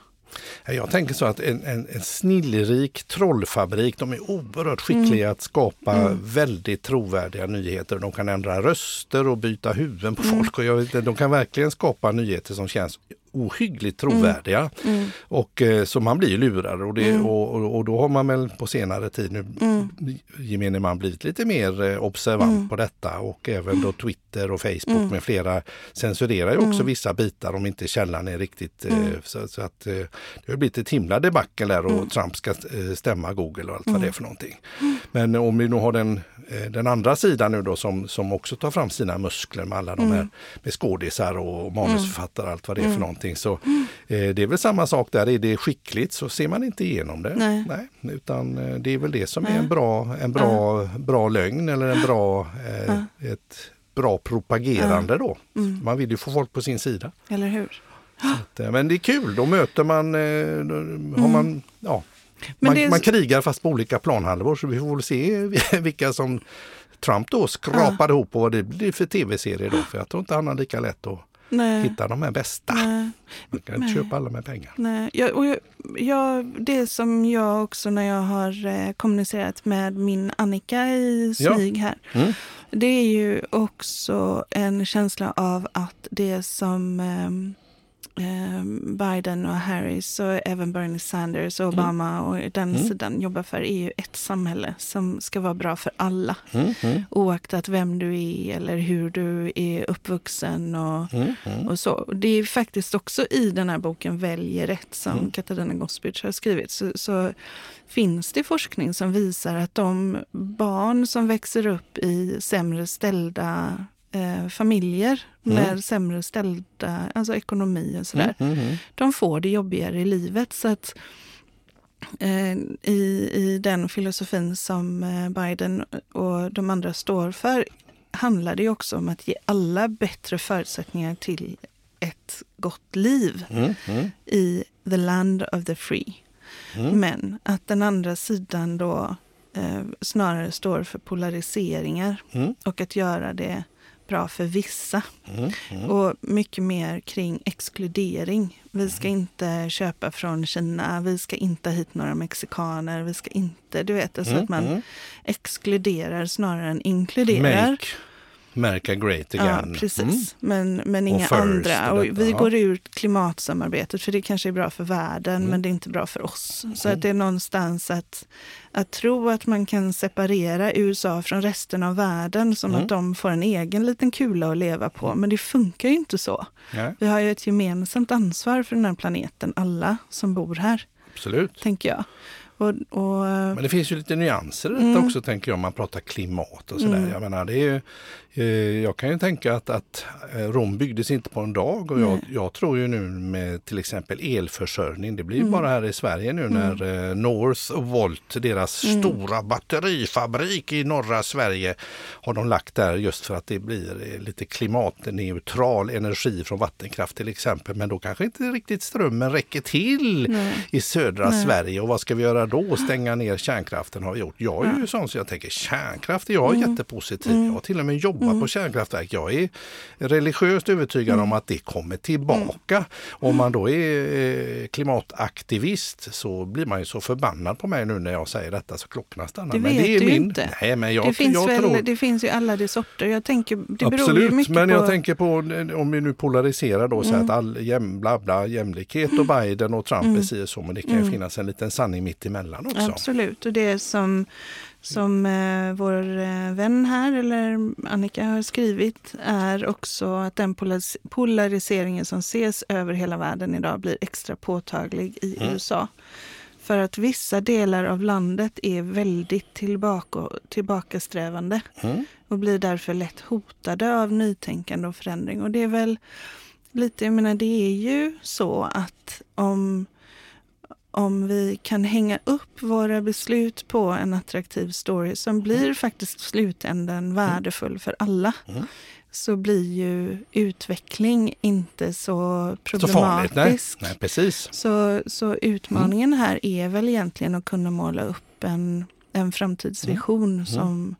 Jag tänker så att en, en, en snillrik trollfabrik, de är oerhört skickliga mm. att skapa mm. väldigt trovärdiga nyheter. De kan ändra röster och byta huvuden på mm. folk. Och jag, de kan verkligen skapa nyheter som känns ohyggligt mm. trovärdiga. Mm. Och eh, Så man blir lurad och, det, mm. och, och, då har man väl på senare tid nu mm. gemene man blivit lite mer eh, observant mm. på detta och även då Twitter och Facebook mm. med flera censurerar ju också vissa bitar om inte källan är riktigt eh, så, så, att det har blivit ett himla debacle där och Trump ska stämma Google och allt vad det är för någonting. Men om vi nu har den, den andra sidan nu då som, som också tar fram sina muskler med alla de här med skådisar och manusförfattare och allt vad det är för någonting någonting. Så eh, det är väl samma sak där, är det skickligt så ser man inte igenom det. Nej. Nej utan eh, det är väl det som är en bra, en bra, bra lögn eller en bra, eh, Ja. ett bra propagerande då. Mm. Man vill ju få folk på sin sida. Eller hur? Att, eh, Men det är kul, då möter man, eh, då har man, ja, Mm. Man, är- man krigar fast på olika planhalvor så vi får väl se vilka som Trump då skrapade ihop och vad det blir för tv-serier då. För jag tror inte han har lika lätt att Nej. hitta de här bästa. Nej. Man kan inte köpa alla med pengar. Nej, jag, och jag, jag, det som jag också när jag har eh, kommunicerat med min Annika i Ja. smyg här. Mm. Det är ju också en känsla av att det som ehm, Biden och Harris och även Bernie Sanders och Obama och den Mm. sidan jobbar för ju ett samhälle som ska vara bra för alla. Mm, mm, Oaktat vem du är eller hur du är uppvuxen och mm, mm. och så. Det är faktiskt också i den här boken Välj rätt som Mm. Katarina Gospic har skrivit så, så finns det forskning som visar att de barn som växer upp i sämre ställda eh, familjer Mm. med sämre ställda alltså ekonomi och sådär, Mm, mm, mm. de får det jobbigare i livet. Så att eh, i, i den filosofin som eh, Biden och de andra står för handlar det också om att ge alla bättre förutsättningar till ett gott liv Mm, i the land of the free. Men att den andra sidan då eh, snarare står för polariseringar och att göra det bra för vissa. mm, mm. Och mycket mer kring exkludering. Vi ska inte köpa från Kina, vi ska inte ha hit några mexikaner, vi ska inte, du vet, alltså Mm, att man mm. exkluderar snarare än inkluderar. Make America great Ja, again. precis. Mm. Men, men inga first andra. och Och vi ja. går ur klimatsamarbetet för det kanske är bra för världen Mm. men det är inte bra för oss. Så Mm. att det är någonstans att, att tro att man kan separera USA från resten av världen som Mm. att de får en egen liten kula att leva på. Men det funkar ju inte så. Ja, Vi har ju ett gemensamt ansvar för den här planeten, alla som bor här, absolut. tänker jag. Och, och, Men det finns ju lite nyanser i detta Mm. också tänker jag om man pratar klimat och sådär. Mm. Jag menar det är ju, jag kan ju tänka att, att eh, Rom byggdes inte på en dag och jag, jag tror ju nu med till exempel elförsörjning, det blir Mm. bara här i Sverige nu när eh, North och Volt, deras Mm. stora batterifabrik i norra Sverige, har de lagt där just för att det blir eh, lite klimatneutral energi från vattenkraft till exempel. Men då kanske inte riktigt strömmen räcker till nej. i södra Nej. Sverige och vad ska vi göra då? Stänga ner kärnkraften har vi gjort. Jag är ju sån så jag tänker kärnkraft är jag Mm. jättepositiv. Jag har till och med jobbat på kärnkraftverk. Jag är religiöst övertygad Mm. om att det kommer tillbaka. Om man då är eh, klimataktivist så blir man ju så förbannad på mig nu när jag säger detta så klockorna stannar. Det men vet det är du min... inte. Nej, men jag, det, finns jag väl, tror... det finns ju alla de sorter. Jag tänker, det Absolut, mycket men på... jag tänker på om vi nu polariserar då så Mm. att all jäm, bla, bla, jämlikhet och Biden och Trump är si och så, men det kan ju Mm. finnas en liten sanning mitt emellan också. Absolut, och det som, som eh, vår eh, vän här, eller Annika, har skrivit är också att den polaris- polariseringen som ses över hela världen idag blir extra påtaglig i Mm. USA. För att vissa delar av landet är väldigt tillbaka, tillbakasträvande Mm. och blir därför lätt hotade av nytänkande och förändring. Och det är väl lite, jag menar det är ju så att om, om vi kan hänga upp våra beslut på en attraktiv story som blir faktiskt slutändan värdefull för alla Mm. så blir ju utveckling inte så Så farligt, nej. problematisk. nej precis. Så, så utmaningen här är väl egentligen att kunna måla upp en, en framtidsvision som,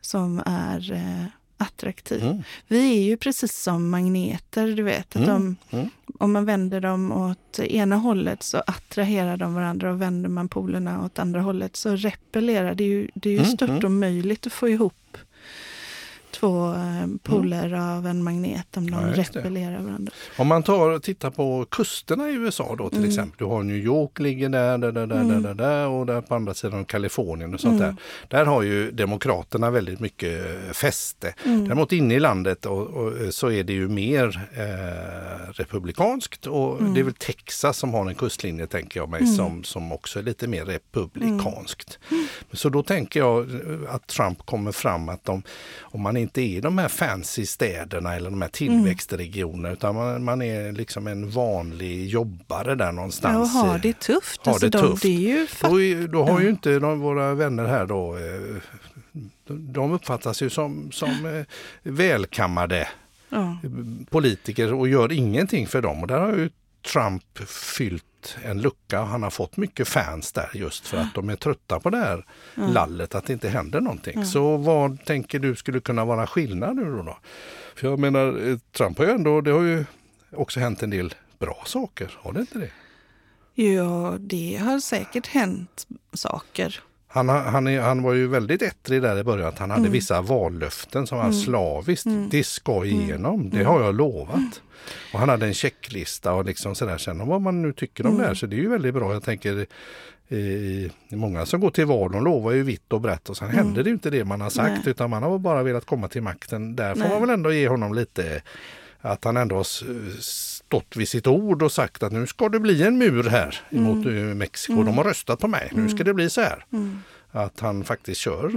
som är eh, attraktiv. Mm. Vi är ju precis som magneter, du vet. Att Mm. de, Mm. Om man vänder dem åt ena hållet så attraherar de varandra och vänder man polerna åt andra hållet så repellerar det. Är ju, det är ju Mm, stört mm. omöjligt att få ihop två eh, poler av en magnet om de Ja, repellerar varandra. Om man tar och tittar på kusterna i USA då till Mm. exempel. Du har New York ligger där, där, där, där, Mm. där, där, och där på andra sidan Kalifornien och sånt Mm. där. Där har ju Demokraterna väldigt mycket fäste. Mm. Däremot inne i landet och, och, så är det ju mer eh, republikanskt och Mm. det är väl Texas som har en kustlinje tänker jag mig Mm. som, som också är lite mer republikanskt. Så då tänker jag eh, att Trump kommer fram att de, om man inte inte är de här fancy städerna eller de här tillväxtregionerna utan man, man är liksom en vanlig jobbare där någonstans. Ja, har det tufft. Har alltså det de, tufft. Det är ju. Då, då har ju inte de, våra vänner här då eh, de uppfattas ju som, som eh, välkammade ja. politiker och gör ingenting för dem. Och där har ju Trump fyllt en lucka. Han har fått mycket fans där just för att de är trötta på det här lallet, att det inte händer någonting. Så vad tänker du skulle kunna vara skillnad nu då? För jag menar, eh, Trump har ju ändå, det har ju också hänt en del bra saker, har det inte det? Ja, det har säkert hänt saker. Han, han, han var ju väldigt ettrig där i början, att han hade vissa vallöften som var slaviskt, det ska igenom, det har jag lovat. Och han hade en checklista och liksom sådär, sen om vad man nu tycker om det här, så det är ju väldigt bra. Jag tänker i, många som går till val, de lovar ju vitt och brett och sen händer det ju inte det man har sagt, Nej. utan man har bara velat komma till makten. Där får Nej. man väl ändå ge honom lite, att han ändå har stått vid sitt ord och sagt att nu ska det bli en mur här mot eh, Mexiko. De har röstat på mig, nu ska det bli så här. Att han faktiskt kör.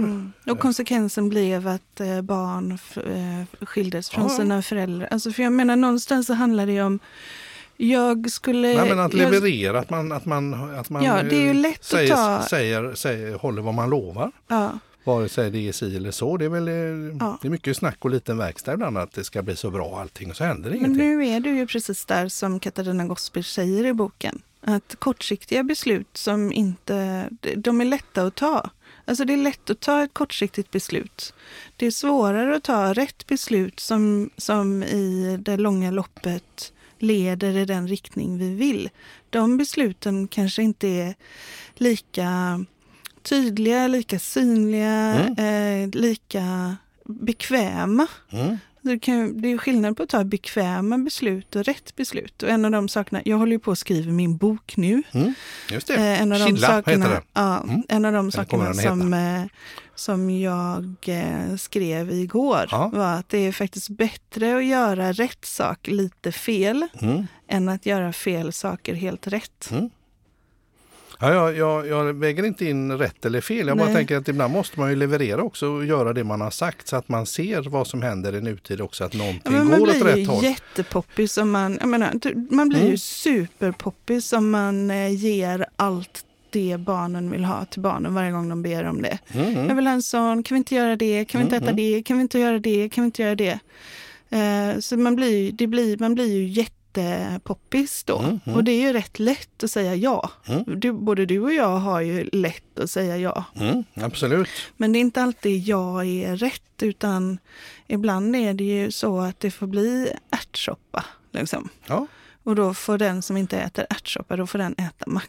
Och konsekvensen blev att eh, barn eh, skildes från Ja. sina föräldrar. Alltså för jag menar någonstans så handlar det om jag skulle... Nej, men att jag, leverera, att man, att man, att man Ja, det är ju eh, lätt att säger, ta- säger, säger, håller vad man lovar. ja, Vare sig det är si eller så. Det är väl eh, Ja. det är mycket snack och liten verkstad ibland att det ska bli så bra allting och så händer men ingenting. nu är du ju precis där som Katarina Gospic säger i boken. Att kortsiktiga beslut som inte... De är lätta att ta. Alltså det är lätt att ta ett kortsiktigt beslut. Det är svårare att ta rätt beslut som, som i det långa loppet leder i den riktning vi vill. De besluten kanske inte är lika tydliga, lika synliga, eh, lika bekväma. Mm. Det, kan, det är skillnad på att ta bekväma beslut och rätt beslut. Och en av de sakerna, jag håller ju på att skriva min bok nu. Mm. Just det. Eh, en av de Chilla sakerna, heter den. Ja, Mm. En av de sakerna som, eh, som jag eh, skrev igår Ja. var att det är faktiskt bättre att göra rätt sak lite fel Mm. än att göra fel saker helt rätt. Mm. Ja, jag, jag, jag väger inte in rätt eller fel. Jag bara Nej. tänker att ibland måste man ju leverera också och göra det man har sagt så att man ser vad som händer i nutid också, att Ja, någonting man går åt blir rätt håll. jättepoppis om man, jag menar, man blir Mm. ju superpoppis om man eh, ger allt det barnen vill ha till barnen varje gång de ber om det. Mm. Jag vill ha en sån, kan vi inte göra det, kan vi inte äta det, kan vi inte göra det, kan vi inte göra det. Eh, så man blir, det blir, man blir ju jättepoppis då. Mm, mm. Och det är ju rätt lätt att säga ja. Mm. Du, både du och jag har ju lätt att säga ja. Mm. Absolut. Men det är inte alltid ja är rätt, utan ibland är det ju så att det får bli ärtsoppa. Liksom. Ja, Och då får den som inte äter ärtsoppa, då får den äta macka.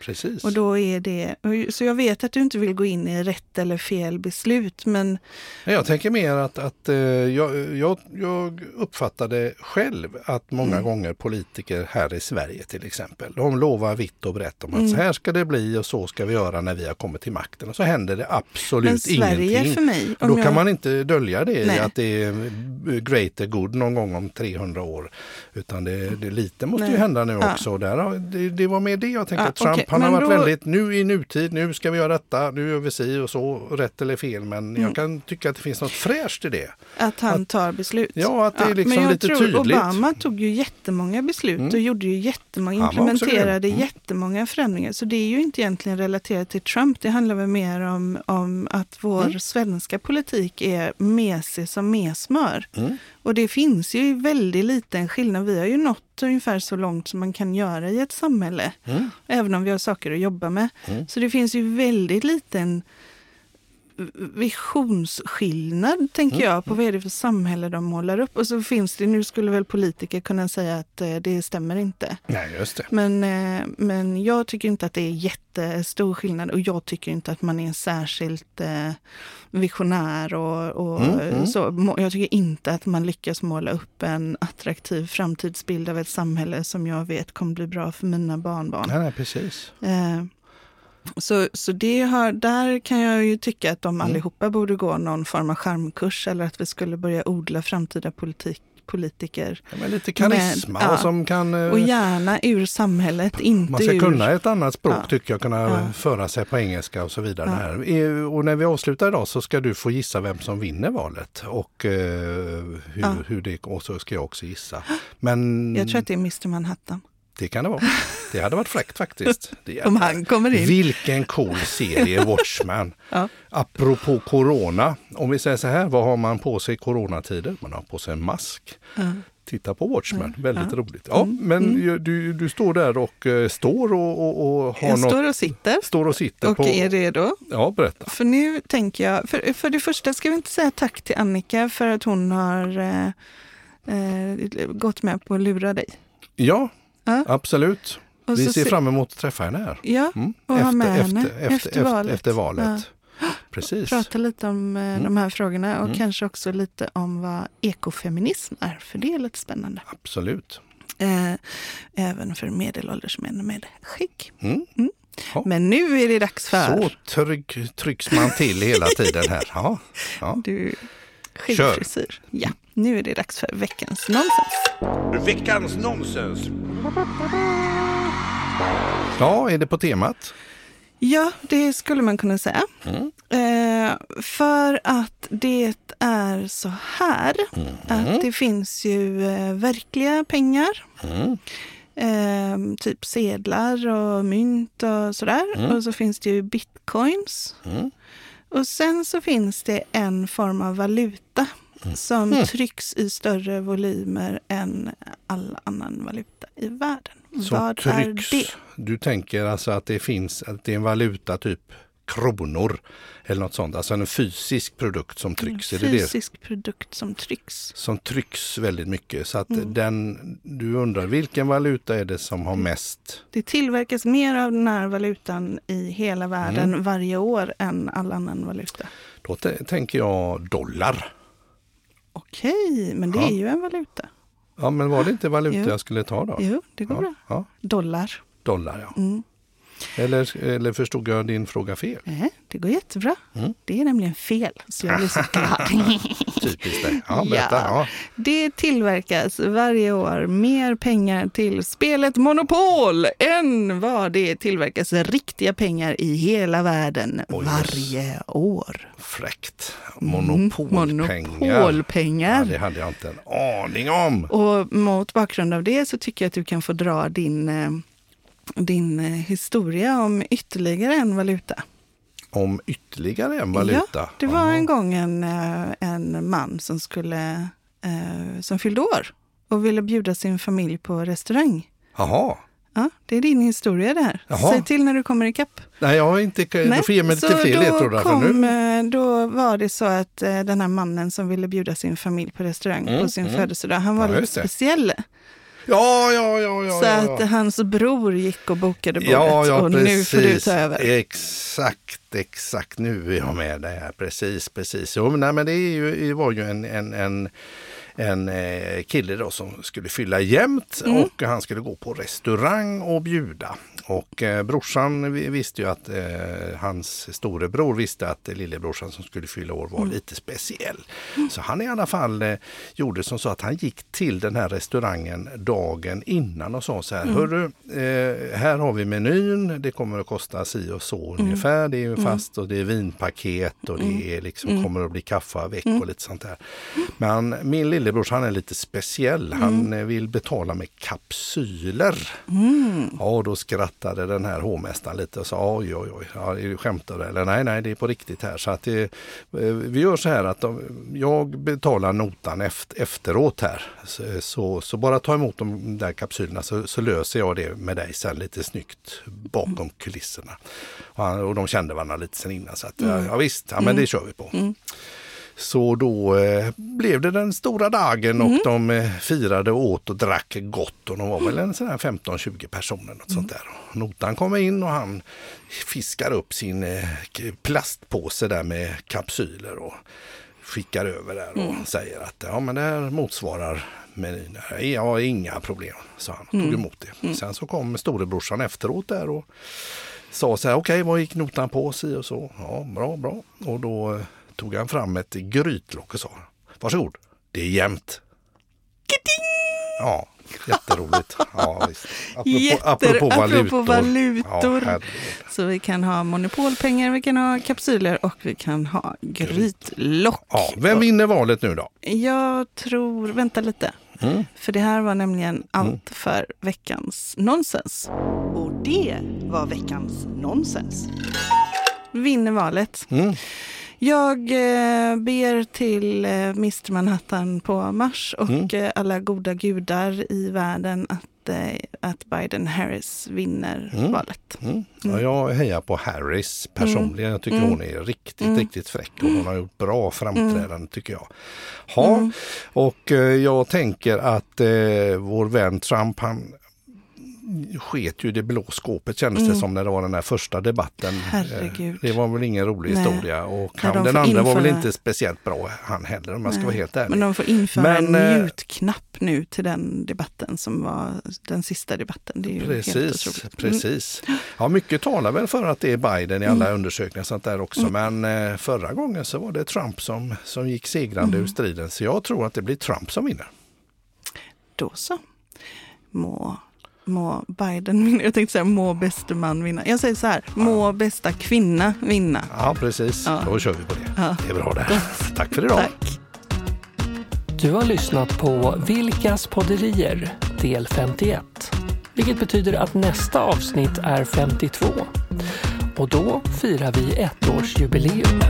Precis. Och då är det, så jag vet att du inte vill gå in i rätt eller fel beslut, men Jag tänker mer att, att eh, jag, jag, jag uppfattade själv att många Mm. gånger politiker här i Sverige till exempel, de lovar vitt och brett om att Mm. så här ska det bli och så ska vi göra när vi har kommit till makten. Och så händer det absolut men Sverige ingenting. för mig... Då jag- kan man inte dölja det i Nej. att det är greater good någon gång om 300 år. Utan det, det lite måste ju Nej. hända nu Ja. också. Och Där, det, det var med det jag tänkte. Ja, att Trump okej, han har varit då- väldigt, nu i nutid, nu ska vi göra detta, nu gör vi si och så, rätt eller fel. Men Mm. jag kan tycka att det finns något fräscht i det. Att han tar beslut. Ja, att det är liksom men jag lite tror tydligt. Obama tog ju jättemånga beslut Mm. och gjorde ju jättemånga, implementerade. Mm. jättemånga förändringar. Så det är ju inte egentligen relaterat till Trump. Det handlar väl mer om, om att vår Mm. svenska politik är mesig som mesmör. Och det finns ju väldigt liten skillnad. Vi har ju nått ungefär så långt som man kan göra i ett samhälle. Mm. Även om vi har saker att jobba med. Mm. Så det finns ju väldigt liten visionsskillnad, tänker Mm. jag, på vad är det för samhälle de målar upp. Och så finns det, nu skulle väl politiker kunna säga att eh, det stämmer inte. Nej, just det. Men, eh, men jag tycker inte att det är jättestor skillnad och jag tycker inte att man är särskilt eh, visionär och, och Mm, mm. så. Jag tycker inte att man lyckas måla upp en attraktiv framtidsbild av ett samhälle som jag vet kommer bli bra för mina barnbarn. Nej, nej, precis. Så, så det har, där kan jag ju tycka att de Mm. allihopa borde gå någon form av charmkurs eller att vi skulle börja odla framtida politik politiker. Ja, men lite karisma Men, ja. som kan... eh, Och gärna ur samhället, inte Man ska ur... kunna ett annat språk Ja. tycker jag, kunna föra sig på engelska och så vidare. Här. Eh, Och när vi avslutar idag så ska du få gissa vem som vinner valet och eh, hur, hur det och så ska jag också gissa. Men Jag tror att det är Mr Manhattan. Det kan det vara. Det hade varit fräckt faktiskt. Om han kommer in. Vilken cool serie Watchmen. Ja. Apropå corona, om vi säger så här, vad har man på sig i coronatider? Man har på sig en mask. Ja. Titta på Watchmen, väldigt Ja. roligt. Ja, Mm, men ju- du, du står där och eh, står och, och, och har Jag något, står och sitter står och sitter och på... är redo. Ja, berätta. För nu tänker jag, för, för det första ska vi inte säga tack till Annika för att hon har eh, eh, gått med på att lura dig. Ja, Ja. absolut. Och Vi ser se- fram emot att träffa henne här. Ja, Mm. och ha med henne efter, efter, efter, valet. efter valet. Precis. Prata lite om eh, de här frågorna och Mm. kanske också lite om vad ekofeminism är, för det är lite spännande. Absolut. Eh, även för medelålders män med skägg. Mm. Ja. Men nu är det dags för Så tryck, trycks man till hela tiden här. Ja. Ja. du skäggfrisyr. Ja, nu är det dags för veckans nonsens. Veckans nonsens. Ja, är det på temat? Ja, det skulle man kunna säga. Mm. Eh, för att det är så här att det finns ju eh, verkliga pengar. Mm. Eh, typ sedlar och mynt och sådär. Och så finns det ju bitcoins. Mm. Och sen så finns det en form av valuta som Mm. trycks i större volymer än all annan valuta i världen. Som Vad trycks. är det? Du tänker alltså att det finns, att det är en valuta typ kronor eller något sånt. Alltså en fysisk produkt som trycks. Är det det fysisk produkt som trycks. som trycks väldigt mycket. Så att Mm. den, du undrar vilken valuta är det som har mest? Det tillverkas mer av den här valutan i hela världen Mm. varje år än all annan valuta. Då tänker jag dollar. Okej, men det Ja. är ju en valuta. Ja, men var det inte valuta Jo. jag skulle ta då? Jo, det går ja, bra. ja, Dollar. dollar ja. Mm. Eller, eller förstod jag din fråga fel? Nej, det går jättebra. Mm. Det är nämligen fel, så jag blir så glad. Typiskt dig. Ja, berätta. Ja. Ja. Det tillverkas varje år mer pengar till spelet Monopol än vad det tillverkas riktiga pengar i hela världen Oj, varje år. Fräckt. Mm, Monopolpengar. Ja, Monopolpengar. det hade jag inte en aning om. Och mot bakgrund av det så tycker jag att du kan få dra din, eh, din eh, historia om ytterligare en valuta. Om ytterligare en valuta. Ja, det var en gång en, eh, en man som, skulle, eh, som fyllde år och ville bjuda sin familj på restaurang. Jaha. Ja, det är din historia det här. Jaha. Säg till när du kommer ikapp. Nej, jag inte... Du får ge mig lite då, ledtrådar. för kom, nu. eh, då var det så att den här mannen som ville bjuda sin familj på restaurang Mm, på sin mm. födelsedag, han var Ja, lite speciell. Ja, ja, ja, ja. så ja, att ja. hans bror gick och bokade bordet Ja, ja, och precis. nu får du ta över. Exakt, exakt. Nu är jag med dig här. Precis, precis. Jo, men, nej, men det, ju, det var ju en, en, en, en eh, kille då som skulle fylla jämnt Mm. och han skulle gå på restaurang och bjuda. Och eh, brorsan vi- visste ju att eh, hans storebror visste att eh, lillebrorsan som skulle fylla år Mm. var lite speciell. Så han i alla fall eh, gjorde som så att han gick till den här restaurangen dagen innan och sa så här, hörru, eh, här har vi menyn, det kommer att kosta si och så ungefär, det är ju fast och det är vinpaket och det är liksom, kommer att bli kaffe avec och lite sånt där. Men min lillebror han är lite speciell, han eh, vill betala med kapsyler. Ja, då skrattade den här hovmästaren lite och sa oj, oj, oj, ja, är du skämtar? Eller nej, nej, det är på riktigt här. Så att det, eh, vi gör så här att de, jag betalar notan efter, efteråt här. Så, så, så bara ta emot de där kapsylerna så, så löser jag det med dig sen lite snyggt bakom kulisserna. Och, han, och de kände varandra lite sen innan så att ja, ja visst, ja, men det kör vi på. Så då eh, blev det den stora dagen och de eh, firade och åt och drack gott och de var väl en sån här 15-20 personer. Något sånt där. Och notan kommer in och han fiskar upp sin eh, plastpåse där med kapsyler och skickar över där och säger att ja men det här motsvarar menyn. Ja, inga problem, sa han och tog emot det. Sen så kom storebrorsan efteråt där och sa så här, okej vad gick notan på si och så. Ja, bra, bra. Och då eh, tog han fram ett grytlock och sa, varsågod, det är jämnt. Ja, jätteroligt. Ja, visst. Apropå, Jätter, apropå valutor. apropå valutor. Ja, så vi kan ha monopolpengar, vi kan ha kapsyler och vi kan ha grytlock. ja, vem vinner valet nu då? Jag tror, vänta lite. Mm. För det här var nämligen allt för veckans nonsens. Och det var veckans nonsens. Vinner valet. Mm. Jag eh, ber till eh, Mr Manhattan på Mars och Mm. eh, alla goda gudar i världen att, eh, att Biden-Harris vinner Mm. valet. Mm. Ja, jag hejar på Harris personligen. Jag tycker Mm. hon är riktigt, Mm. riktigt fräck och hon har gjort bra framträdande tycker jag. Ha, Mm. och eh, jag tänker att eh, vår vän Trump han sket ju det blå skåpet kändes det Mm. som när det var den där första debatten. Eh, Herregud. Det var väl ingen rolig Nej. historia och han, de den andra var väl införa- inte speciellt bra han heller om jag ska vara helt ärlig. Men de får införa Men, en eh, mute-knapp nu till den debatten som var den sista debatten. Det är ju helt Precis, otroligt. Mm. precis. Ja, mycket talar väl för att det är Biden i alla undersökningar och sånt där också. Mm. Men eh, förra gången så var det Trump som, som gick segrande Mm. ur striden. Så jag tror att det blir Trump som vinner. Då så. Må, må Biden vinna. Jag tänkte säga må bäste man vinna. Jag säger så här, må bästa kvinna vinna. Ja, precis. Ja. Då kör vi på det. Ja. Det är bra det. Tack för idag. Tack. Du har lyssnat på Vilkas podderier del 51. Vilket betyder att nästa avsnitt är 52. Och då firar vi ettårsjubileum.